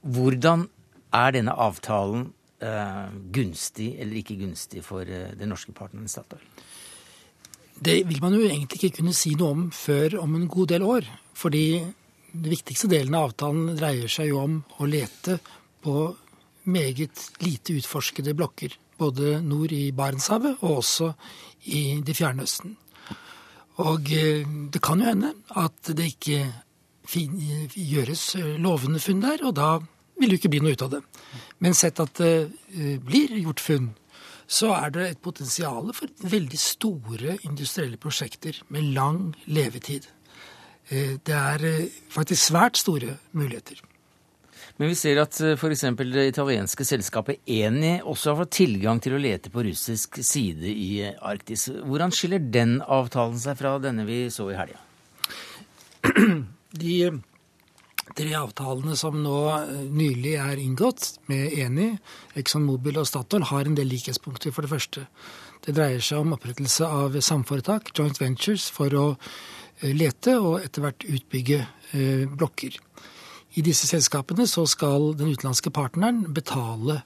hvordan er denne avtalen gunstig eller ikke gunstig for den norske partneren Statoil? Det vil man jo egentlig ikke kunne si noe om før om en god del år. Fordi den viktigste delen av avtalen dreier seg jo om å lete på meget lite utforskede blokker. Både nord i Barentshavet og også i Det fjerne Østen. Og eh, det kan jo hende at det ikke gjøres lovende funn der, og da vil det jo ikke bli noe ut av det. Men sett at det eh, blir gjort funn, så er det et potensial for veldig store industrielle prosjekter med lang levetid. Eh, det er eh, faktisk svært store muligheter. Men vi ser at eh, f.eks. det italienske selskapet Eni også har fått tilgang til å lete på russisk side i Arktis. Hvordan skiller den avtalen seg fra denne vi så i helga? De tre avtalene som nå eh, nylig er inngått med Eni, ExxonMobil og Statoil, har en del likhetspunkter. For det første, Det dreier seg om opprettelse av samforetak, joint ventures, for å eh, lete og etter hvert utbygge eh, blokker. I disse selskapene så skal den utenlandske partneren betale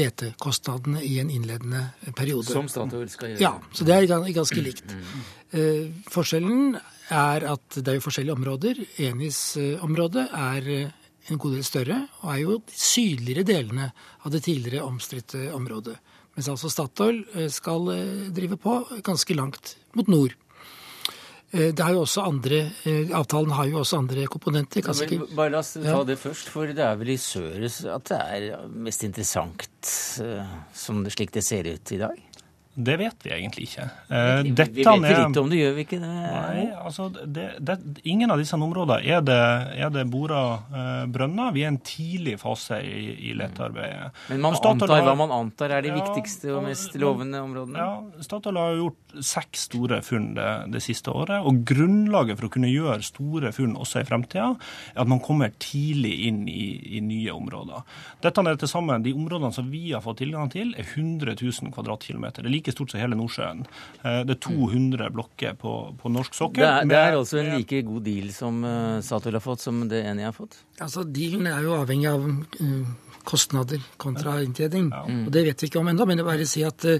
letekostnadene i en innledende periode. Som Statoil skal gjøre. Ja, så det er ganske likt. Eh, forskjellen er at det er jo forskjellige områder. Enis-området er eh, en god del større, og er jo de sydligere delene av det tidligere omstridte området. Mens altså Statoil eh, skal eh, drive på ganske langt mot nord. Eh, Det har jo også andre, eh, Avtalen har jo også andre komponenter. Kanskje ikke bare la oss ta det først, for det er vel i sør at det er mest interessant, eh, som det, slik det ser ut i dag? Det vet vi egentlig ikke. Eh, Vi, vi vet litt om det, gjør vi ikke det? Nei, altså det, det, ingen av disse områdene er det, er det bora eh, brønner. Vi er i en tidlig fase i, i letearbeidet. Men man antar, har, hva man antar er de Ja, viktigste og mest lovende områdene? Ja, Statoil har gjort seks store funn det, det siste året. Og grunnlaget for å kunne gjøre store funn også i fremtida, er at man kommer tidlig inn i, i nye områder. Dette er til sammen, De områdene som vi har fått tilgang til, er 100 000 kvadratkilometer. Det like stort som hele Nordsjøen. Eh, Det er 200 blokker på, på norsk sokkel. Det er, det er altså en like god deal som eh, Statoil har fått, som det Eni har fått? Altså, Dealen er jo avhengig av eh, kostnader kontra inntjening. Og Det vet vi ikke om ennå, men jeg bare si at eh,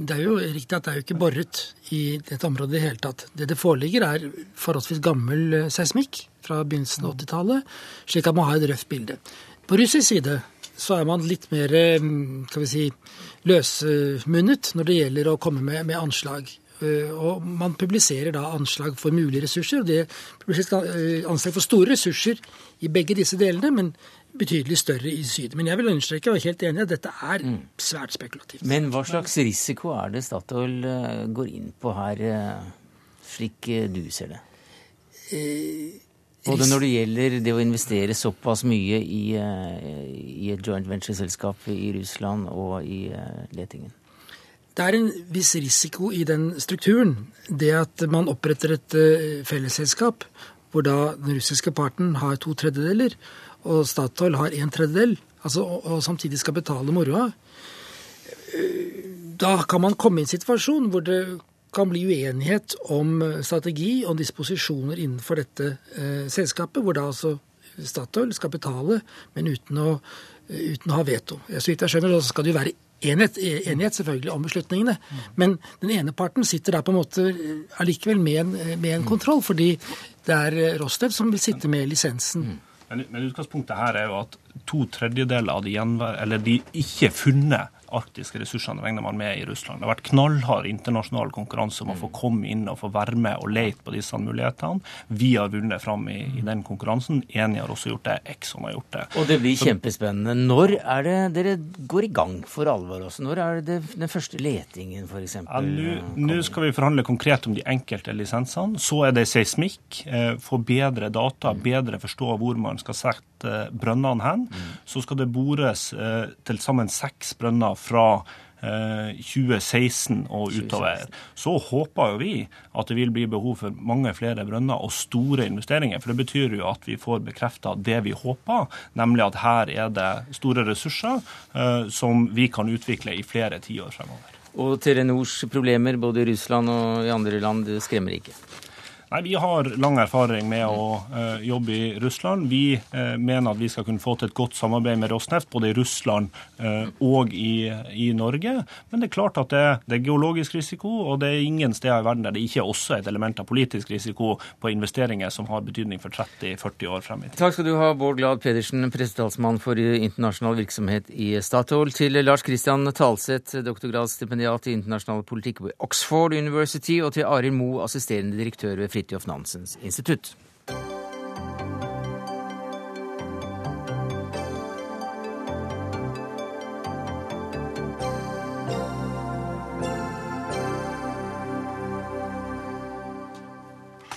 det er jo riktig at det er jo ikke boret i dette området i det hele tatt. Det det foreligger, er forholdsvis gammel seismikk fra begynnelsen av 80-tallet, slik at man har et røft bilde. På russisk side så er man litt mer eh, skal vi si, løsmunnet når det gjelder å komme med, med anslag. Eh, Og man publiserer da anslag for mulige ressurser. og Det publiseres eh, anslag for store ressurser i begge disse delene, men betydelig større i syd. Men jeg vil understreke og er helt enig at dette er svært spekulativt. Men hva slags risiko er det Statoil eh, går inn på her, eh, slik eh, du ser det? Både når det gjelder det å investere såpass mye i, eh, i et joint venture-selskap i Russland og i eh, letingen. Det er en viss risiko i den strukturen. Det at man oppretter et eh, fellesselskap hvor da den russiske parten har to tredjedeler, og Statoil har en tredjedel, altså, og, samtidig skal betale moroa. Da kan man komme i en situasjon hvor det kan bli uenighet om eh, strategi og disposisjoner innenfor dette eh, selskapet, hvor da altså Statoil skal betale, men uten å, eh, uten å ha veto. Så vidt jeg skjønner, så skal det jo være enighet, enighet selvfølgelig om beslutningene. Men den ene parten sitter der på en måte eh, allikevel med en, med en kontroll, fordi det er eh, som vil sitte med lisensen. Men, men utgangspunktet her er jo at to tredjedeler av de, de ikke funne arktiske ressursene regner man med i Russland. Det har vært knallhard internasjonal konkurranse om å få komme inn og få være med og lete på disse mulighetene. Vi har vunnet fram i, i den konkurransen. Eni har også gjort det. Exxon har gjort det. Og det blir kjempespennende. Når er det dere går i gang for alvor også? Når er det den første letingen, f.eks.? Ja, Nå skal vi forhandle konkret om de enkelte lisensene. Så er det seismikk. Eh, få bedre data, bedre forstå hvor man skal sette eh, brønnene hen. Så skal det bores eh, til sammen seks brønner fra eh, 2016 og utover. Så håper jo vi at det vil bli behov for mange flere brønner og store investeringer. For det betyr jo at vi får bekrefta det vi håper, nemlig at her er det store ressurser eh, som vi kan utvikle i flere tiår fremover. Og Telenors problemer både i Russland og i andre land skremmer ikke? Nei, Vi har lang erfaring med å uh, jobbe i Russland. Vi uh, mener at vi skal kunne få til et godt samarbeid med Rosneft, både i Russland uh, og i, i Norge. Men det er klart at det, det er geologisk risiko, og det er ingen steder i verden der det ikke er også et element av politisk risiko på investeringer som har betydning for 30-40 år frem i tid. Takk skal du ha, Bård Glad Pedersen, pressetalsmann for internasjonal virksomhet i Statoil. Til Lars Christian Talseth, doktorgradsstipendiat i internasjonal politikk ved Oxford University, og til Arild Moe, assisterende direktør ved Fridtjof Nansens institutt.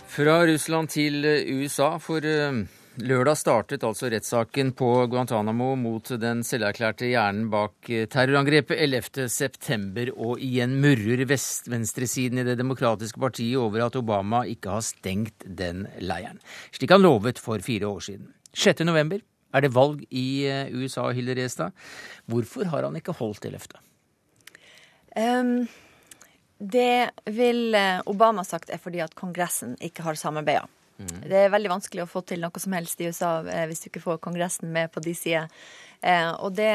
Fra Russland til USA, for eh, lørdag startet altså rettssaken på Guantánamo mot den selverklærte hjernen bak eh, terrorangrepet 11.9, og igjen murrer vest venstresiden i Det demokratiske partiet over at Obama ikke har stengt den leiren, slik han lovet for fire år siden. 6.11 er det valg i eh, USA, Hilde Restad. Hvorfor har han ikke holdt det løftet? Em, Det vil eh, Obama sagt er fordi at Kongressen ikke har samarbeida. Det er veldig vanskelig å få til noe som helst i USA eh, hvis du ikke får Kongressen med på de sider. Eh, og det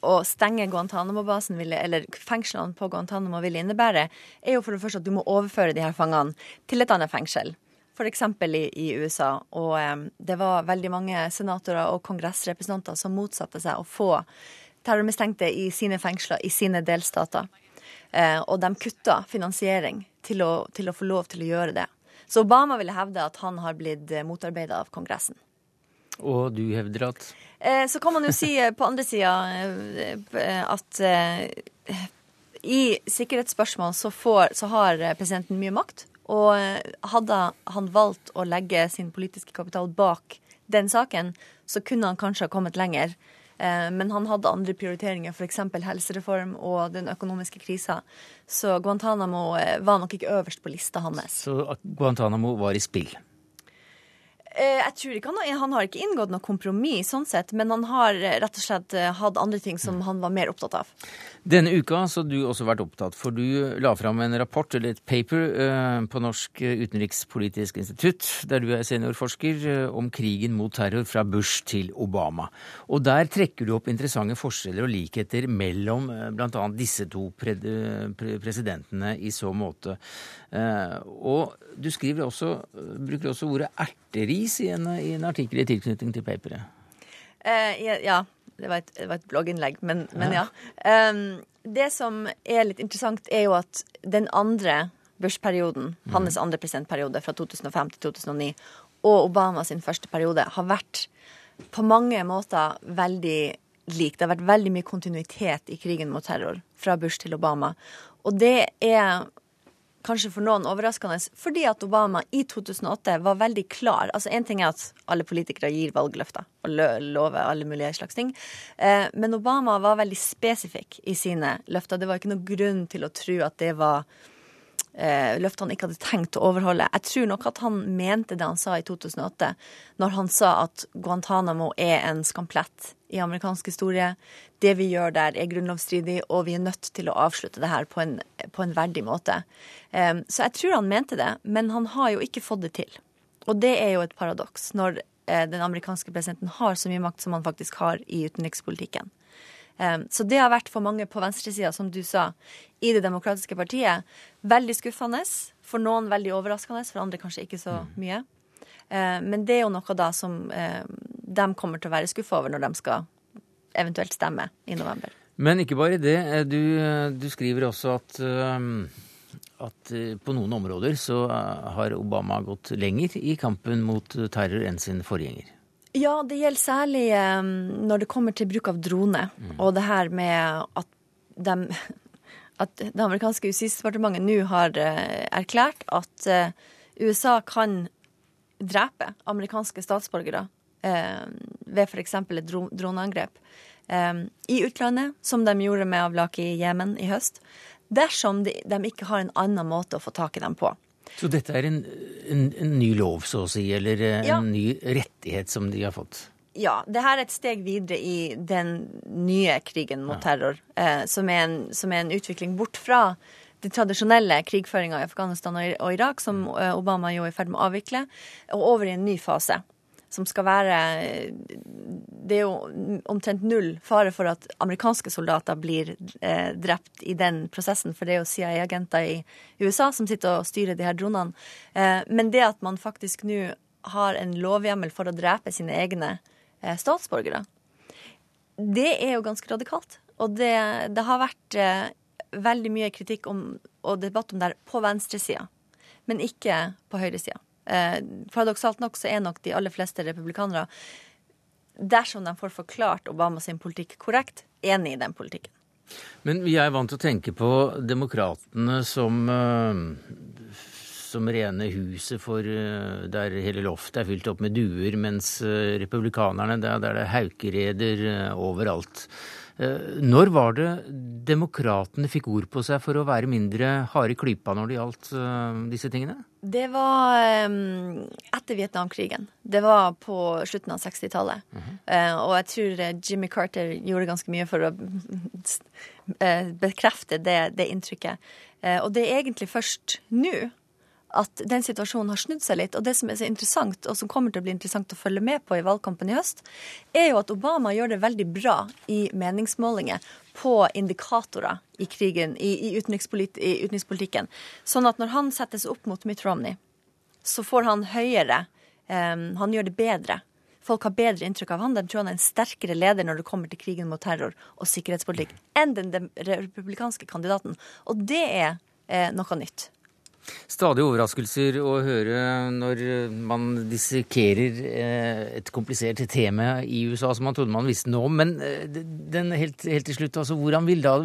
å stenge Guantánamo-basen, eller fengslene på Guantánamo, vil innebære, er jo for det første at du må overføre de her fangene til et annet fengsel. F.eks. I, i USA. Og eh, det var veldig mange senatorer og kongressrepresentanter som motsatte seg å få terrormistenkte i sine fengsler i sine delstater. Eh, og de kutta finansiering til å, til å få lov til å gjøre det. Så Obama ville hevde at han har blitt motarbeida av Kongressen. Og du hevder at Eh, så kan man jo si eh, på andre sida eh, at eh, i sikkerhetsspørsmål så, får, så har eh, presidenten mye makt. Og eh, hadde han valgt å legge sin politiske kapital bak den saken, så kunne han kanskje ha kommet lenger. Eh, Men han hadde andre prioriteringer, f.eks. helsereform og den økonomiske krisa. Så Guantánamo eh, var nok ikke øverst på lista hans. så Guantánamo var i spill. Eh, Jeg tror ikke han, han har ikke inngått noe kompromiss, sånn sett, men han har eh, rett og slett eh, hatt andre ting som han var mer opptatt av. Denne uka så har du også vært opptatt, for du la fram en rapport, eller et paper, på Norsk utenrikspolitisk institutt, der du er seniorforsker, om krigen mot terror fra Bush til Obama. Og der trekker du opp interessante forskjeller og likheter mellom bl.a. disse to pre pre presidentene i så måte. Eh, Og du skriver også, bruker også ordet erteris i en, i en artikkel i tilknytning til paperet. Eh, ja, ja, det var et, det var et blogginnlegg, men, men ja. Um, det som er litt interessant, er jo at den andre Bush-perioden, hans andre presidentperiode fra 2005 til 2009, og Obama sin første periode, har vært på mange måter veldig lik. Det har vært veldig mye kontinuitet i krigen mot terror fra Bush til Obama. Og det er kanskje for noen overraskende, fordi at Obama i 2008 var veldig klar. Altså En ting er at alle politikere gir valgløfter og lover alle mulige slags ting. Eh, men Obama var veldig spesifikk i sine løfter. Det var ikke noen grunn til å tro at det var eh, løfter han ikke hadde tenkt å overholde. Jeg tror nok at han mente det han sa i 2008, når han sa at Guantánamo er en skamplett i amerikansk historie. Det vi gjør der er grunnlovsstridig, og vi er nødt til å avslutte det her på en, på en verdig måte. Eh, så jeg tror han mente det, men han har jo ikke fått det til. Og det er jo et paradoks når eh, den amerikanske presidenten har så mye makt som han faktisk har i utenrikspolitikken. Um, Så det har vært for mange på venstresida, som du sa, i Det demokratiske partiet, veldig skuffende. For noen veldig overraskende, for andre kanskje ikke så mye. Eh, Men det er jo noe da som de kommer til å være skuffa over når de skal eventuelt stemme i november. Men ikke bare det. eh, Du, eh, du skriver også at, eh, at på noen områder så har Obama gått lenger i kampen mot terror enn sin forgjenger. Ja, det gjelder særlig når det kommer til bruk av drone, og det her med at de at det amerikanske justisdepartementet nå har erklært at USA kan drepe amerikanske statsborgere eh, ved f.eks. et dro droneangrep eh, i utlandet, som de gjorde med avlak i Jemen i høst, dersom de, de ikke har en annen måte å få tak i dem på. Så dette er en, en, en ny lov, så å si, eller en Ja. ny rettighet som de har fått? Ja, det her er et steg videre i den nye krigen mot terror, eh, som, er en, som er en utvikling bort fra den tradisjonelle krigføringa i Afghanistan og Irak, som eh, Obama jo er i ferd med å avvikle, og over i en ny fase. Som skal være Det er jo omtrent null fare for at amerikanske soldater blir eh, drept i den prosessen, for det er jo CIA-agenter i USA som sitter og styrer de her dronene. Eh, men det at man faktisk nå har en lovhjemmel for å drepe sine egne eh, statsborgere, det er jo ganske radikalt. Og det, det har vært eh, veldig mye kritikk om, og debatt om det her på venstresida, men ikke på høyresida. Eh, paradoksalt nok så er nok de aller fleste republikanere, dersom de får forklart Obama sin politikk korrekt, enig i den politikken. Men vi er vant til å tenke på demokratene som, eh, som rene huset for eh, der hele loftet er fylt opp med duer, mens eh, republikanerne, der, der det er haukereder overalt. Eh, Når var det demokratene fikk ord på seg for å være mindre harde i klypa når det gjaldt eh, disse tingene? Det var eh, etter Vietnamkrigen. Det var på slutten av 60-tallet. Eh, og jeg tror Jimmy Carter gjorde ganske mye for å bekrefte det, det inntrykket. Og det er egentlig først nå at den situasjonen har snudd seg litt. Og det som er så interessant, og som kommer til å bli interessant å følge med på i valgkampen i høst, er jo at Obama gjør det veldig bra i meningsmålinger på indikatorer i krigen, i, i, utenrikspolit, i utenrikspolitikken. Sånn at når han settes opp mot Mitt Romney, så får han høyere um, Han gjør det bedre. Folk har bedre inntrykk av han. De tror han er en sterkere leder når det kommer til krigen mot terror og sikkerhetspolitikk, enn den republikanske kandidaten. Og det er eh, noe nytt. Stadig overraskelser å høre når man dissekerer eh, et komplisert tema i USA som man trodde man visste noe om. Men eh, den, helt, helt, til slutt, altså, hvordan vil da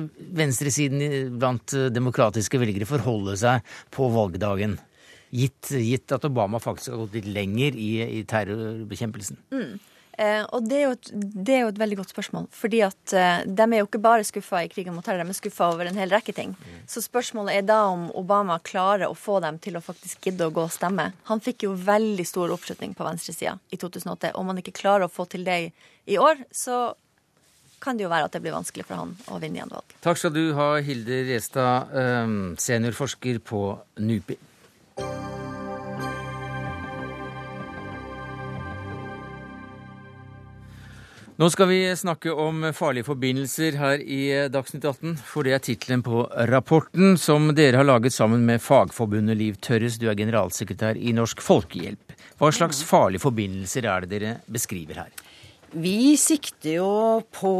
venstresiden blant eh, demokratiske velgere forholde seg på valgdagen? Gitt, gitt at Obama faktisk har gått litt lenger i, i terrorbekjempelsen. Mm. Eh, og det er, et, det er, jo et, veldig godt spørsmål. Fordi at eh, de er jo ikke bare skuffa i krigen mot terror, de er skuffa over en hel rekke ting. Mm. Så spørsmålet er da om Obama klarer å få dem til å faktisk gidde å gå og stemme. Han fikk jo veldig stor oppslutning på venstresida i 2008. Om han ikke klarer å få til det i, år, så kan det jo være at det blir vanskelig for han å vinne igjen valg. Takk skal du ha, Hilde Restad, eh, seniorforsker på NUPI. Nå skal vi snakke om farlige forbindelser her i Dagsnytt 18, for det er tittelen på rapporten som dere har laget sammen med Fagforbundet Liv Tørres, du er generalsekretær i Norsk Folkehjelp. Hva slags farlige forbindelser er det dere beskriver her? Vi sikter jo på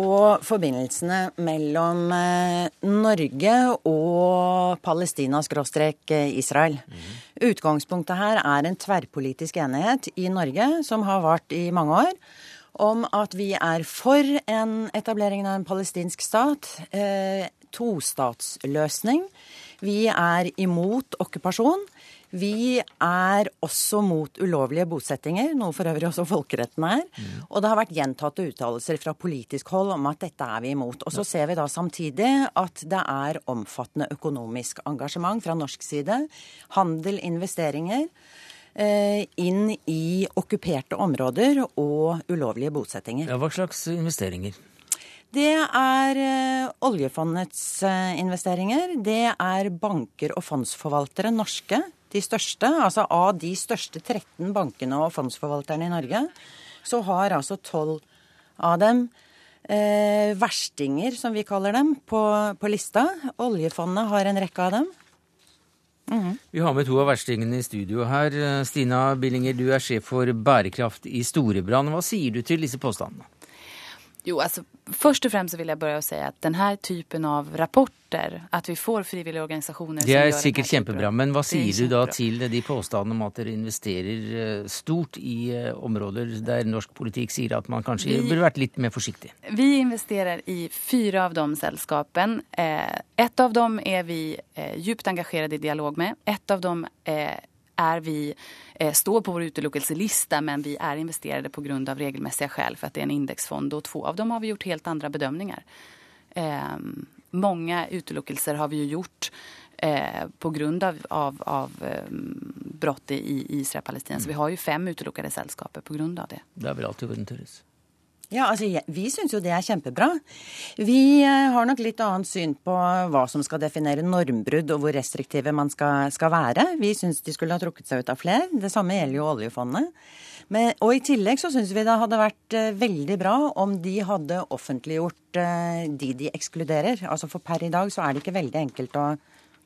forbindelsene mellom eh, Norge og Palestina-Israel. Mm. Utgangspunktet her er en tverrpolitisk enighet i Norge som har vart i mange år om at vi er for en etablering av en palestinsk stat. Eh, tostatsløsning. Vi er imot okkupasjon. Vi er også mot ulovlige bosettinger, noe for øvrig også folkeretten er. Mm. Og det har vært gjentatte uttalelser fra politisk hold om at dette er vi imot. Og så ser vi da samtidig at det er omfattende økonomisk engasjement fra norsk side. Handel, investeringer. Eh, inn i okkuperte områder og ulovlige bosettinger. Ja, hva slags investeringer? Det er eh, oljefondets eh, investeringer. Det er banker og fondsforvaltere, norske. De største. Altså av de største 13 bankene og fondsforvalterne i Norge, så har altså 12 av dem eh, verstinger, som vi kaller dem, på, på lista. Oljefondet har en rekke av dem. Vi har med to av verstingene i studio her. Stina Billinger, du er sjef for bærekraft i Storebrand. Hva sier du til disse påstandene? Jo, alltså først og fremst vil jeg bare si at denne den typen av rapporter, at vi får frivillige organisasjoner Det er sikkert kjempebra, men hva sier du da til de påstandene om at dere investerer eh, stort i eh, områder der norsk politikk sier at man kanskje vi, burde vært litt mer forsiktig? Vi investerer i fire av de selskapene. Eh, ett av dem er vi djupt engasjert i dialog med. Ett av dem är vi, eh, står på vår utelukkelselista men vi är investerade på grund av regelmässiga skäl för att det är en indexfond och två av dem har vi gjort helt andra bedömningar. Eh, många utelukkelser har vi ju gjort eh, på grund av, av, av eh, brott i Israel-Palestina. Mm. Så vi har ju fem utelukkede selskaper på grund av det. Det er vel alltid tørres. Ja, altså Vi syns jo det er kjempebra. Vi eh, har nok litt annet syn på hva som skal definere normbrudd, og hvor restriktive man skal, skal være. Vi syns de skulle ha trukket seg ut av flere. Det samme gjelder jo oljefondet. Men, og i tillegg så syns vi det hadde vært uh, veldig bra om de hadde offentliggjort uh, de de ekskluderer. Altså For per i dag så er det ikke veldig enkelt å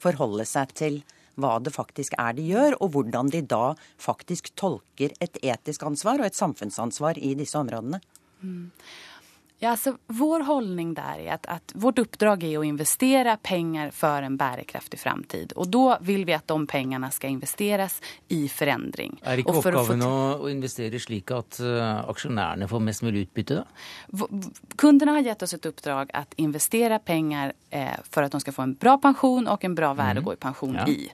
forholde seg til hva det faktisk er de gjør, og hvordan de da faktisk tolker et etisk ansvar og et samfunnsansvar i disse områdene. Mm. Ja, alltså, vår holdning där är att, att, vårt uppdrag är att investera pengar för en bærekraftig framtid. Og da vil vi at de pengene skal investeres i förändring. Er ikke oppgaven å, å investere slik at uh, aksjonærene får mest mulig utbytte? Kunderna har gett oss ett uppdrag att investera pengar eh, för att de ska få en bra pension og en bra värde mm. att gå i pension ja. i.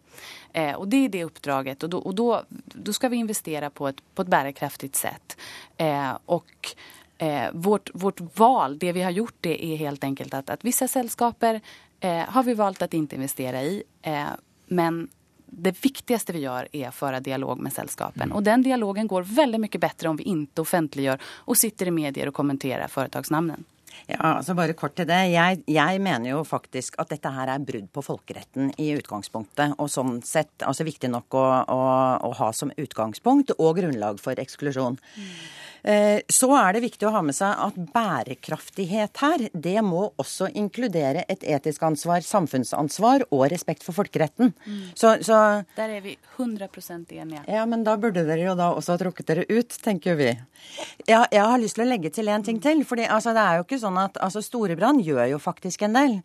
Eh, och det är det uppdraget Og da och då, då ska vi investere på et, på ett bærekraftig sätt. Eh, och eh, vårt, vårt val, det vi har gjort, det är helt enkelt att, att vissa sällskaper eh, har vi valt att inte investera i. Eh, men det viktigaste vi gör är att föra dialog med sällskapen. Mm. Och den dialogen går väldigt mycket bättre om vi inte offentliggör och sitter i medier och kommenterar företagsnamnen. Ja, altså bare kort til det. Jeg, jeg, mener jo faktisk at dette her er brudd på folkeretten i utgangspunktet. Og sånn sett altså viktig nok å, å, å ha som utgangspunkt og grunnlag for eksklusjon. Mm. Eh, så er det viktig å ha med seg at bærekraftighet her, det må også inkludere et etisk ansvar, samfunnsansvar og respekt for folkeretten. Mm. Så, så, Der er vi 100% enige. Ja, men da burde dere jo da også ha trukket dere ut, tenker vi. Jeg, jeg har lyst til å legge til en ting til. For altså, det er jo ikke sånn at altså, Storebrand gjør jo faktisk en del.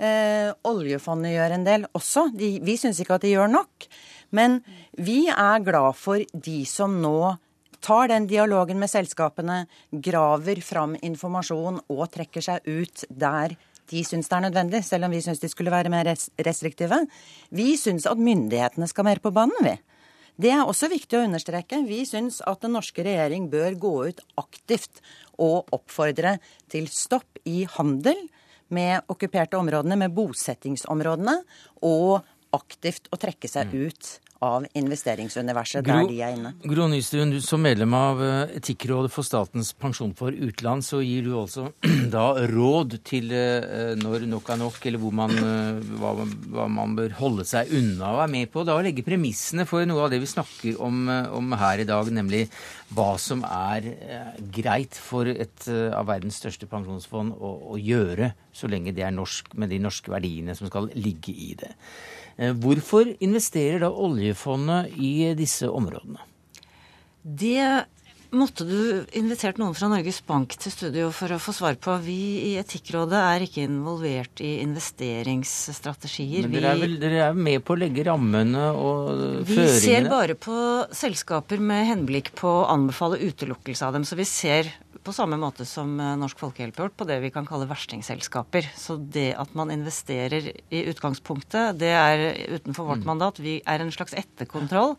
Eh, oljefondet gjør en del også. De, vi syns ikke at de gjør nok. Men vi er glad for de som nå tar den dialogen med selskapene, graver fram informasjon og trekker seg ut der de syns det er nødvendig, selv om vi syns de skulle være mer restriktive. Vi syns at myndighetene skal mer på banen, vi. Det er også viktig å understreke. Vi syns at den norske regjering bør gå ut aktivt og oppfordre til stopp i handel med okkuperte områdene, med bosettingsområdene, og aktivt å trekke seg mm. ut av investeringsuniverset Gro, der de er inne. Gro Nystuen, som medlem av eh, Etikkrådet for Statens pensjon for utland, så gir du altså da råd til eh, når nok er nok, eller hvor man, eh, hva, hva, man bør holde seg unna og er med på da å legge premissene for noe av det vi snakker om, om her i dag, nemlig hva som er greit for et av verdens største pensjonsfond å, å gjøre, så lenge det er norsk med de norske verdiene som skal ligge i det. Eh, hvorfor investerer da oljefondet i disse områdene? Det måtte du invitert noen fra Norges Bank til studio for å få svar på. Vi i Etikkrådet er ikke involvert i investeringsstrategier. Men dere er vel dere er med på å legge rammene og vi føringene? Vi ser bare på selskaper med henblikk på å anbefale utelukkelse av dem. Så vi ser på samme måte som eh, Norsk Folkehjelp har gjort, på det vi kan kalle verstingselskaper. Så det at man investerer i utgangspunktet, det er utenfor vårt mm. mandat. Vi er en slags etterkontroll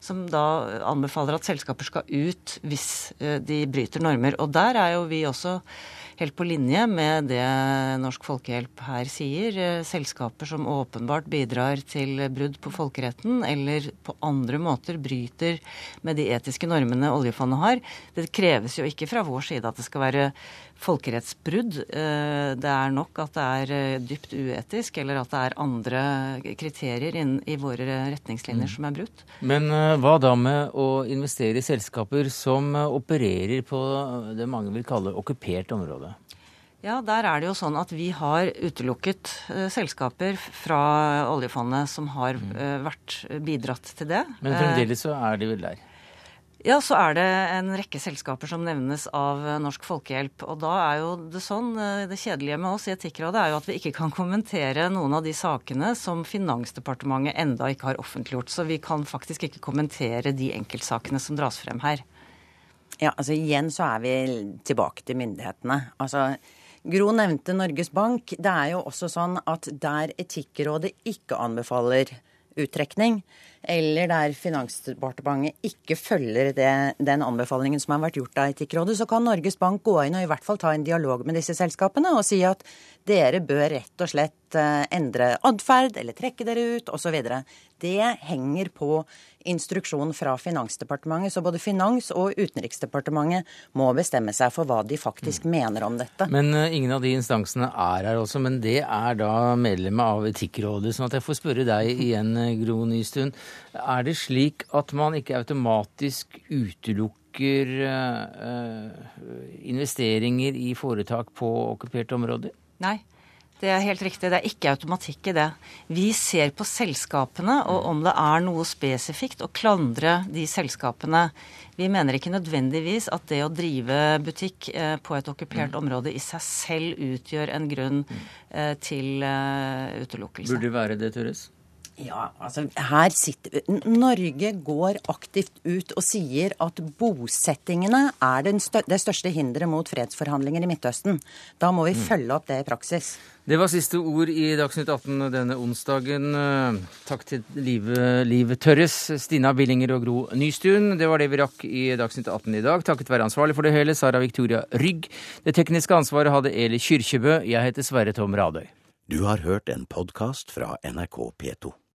som da anbefaler at selskaper skal ut hvis eh, de bryter normer. Og der er jo vi også helt på linje med det Norsk Folkehjelp her sier. Eh, selskaper som åpenbart bidrar til brudd på folkeretten, eller på andre måter bryter med de etiske normene oljefondet har. Det kreves jo ikke fra vår side at det skal være folkerettsbrudd. Eh, det er nok at det er eh, dypt uetisk, eller at det er andre kriterier i våre retningslinjer mm. som er brutt. Men hva da med å investere i selskaper som opererer på det mange vil kalle okkupert område? Ja, der er det jo sånn at vi har utelukket uh, selskaper fra oljefondet som har uh, vært bidratt til det. Men fremdeles så er de vel der? Ja, så er det en rekke selskaper som nevnes av Norsk Folkehjelp. Og da er jo det sånn, det kjedelige med oss i Etikkrådet er jo at vi ikke kan kommentere noen av de sakene som Finansdepartementet enda ikke har offentliggjort. Så vi kan faktisk ikke kommentere de enkeltsakene som dras frem her. Ja, altså igjen så er vi tilbake til myndighetene. Altså Gro nevnte Norges Bank. Det er jo også sånn at der Etikkrådet ikke anbefaler uttrekning, eller der Finansdepartementet ikke følger det, den anbefalingen som har vært gjort av Etikkrådet, så kan Norges Bank gå inn og i hvert fall ta en dialog med disse selskapene og si at dere bør rett og slett eh, endre atferd eller trekke dere ut osv. Det henger på instruksjon fra Finansdepartementet. Så både Finans- og Utenriksdepartementet må bestemme seg for hva de faktisk mm. mener om dette. Men uh, ingen av de instansene er her også, men det er da medlemmet av Etikkrådet. sånn at jeg får spørre deg igjen, eh, Gro Nystuen. Er det slik at man ikke automatisk utelukker uh, investeringer i foretak på okkuperte områder? Nei. Det er helt riktig. Det er ikke automatikk i det. Vi ser på selskapene og om det er noe spesifikt å klandre de selskapene. Vi mener ikke nødvendigvis at det å drive butikk eh, på et okkupert mm. område i seg selv utgjør en grunn mm. eh, til eh, utelukkelse. Burde det være det, Tørres? Ja, altså her sitter Norge går aktivt ut og sier at bosettingene er det største hinderet mot fredsforhandlinger i Midtøsten. Da må vi mm. følge opp det i praksis. Det var siste ord i Dagsnytt 18 denne onsdagen. Takk til Live, Liv Tørres, Stina Billinger og Gro Nystuen. Det var det vi rakk i Dagsnytt 18 i dag. Takket være ansvarlig for det hele, Sara Victoria Rygg. Det tekniske ansvaret hadde Eli Kyrkjebø. Jeg heter Sverre Tom Radøy. Du har hørt en podkast fra NRK P2.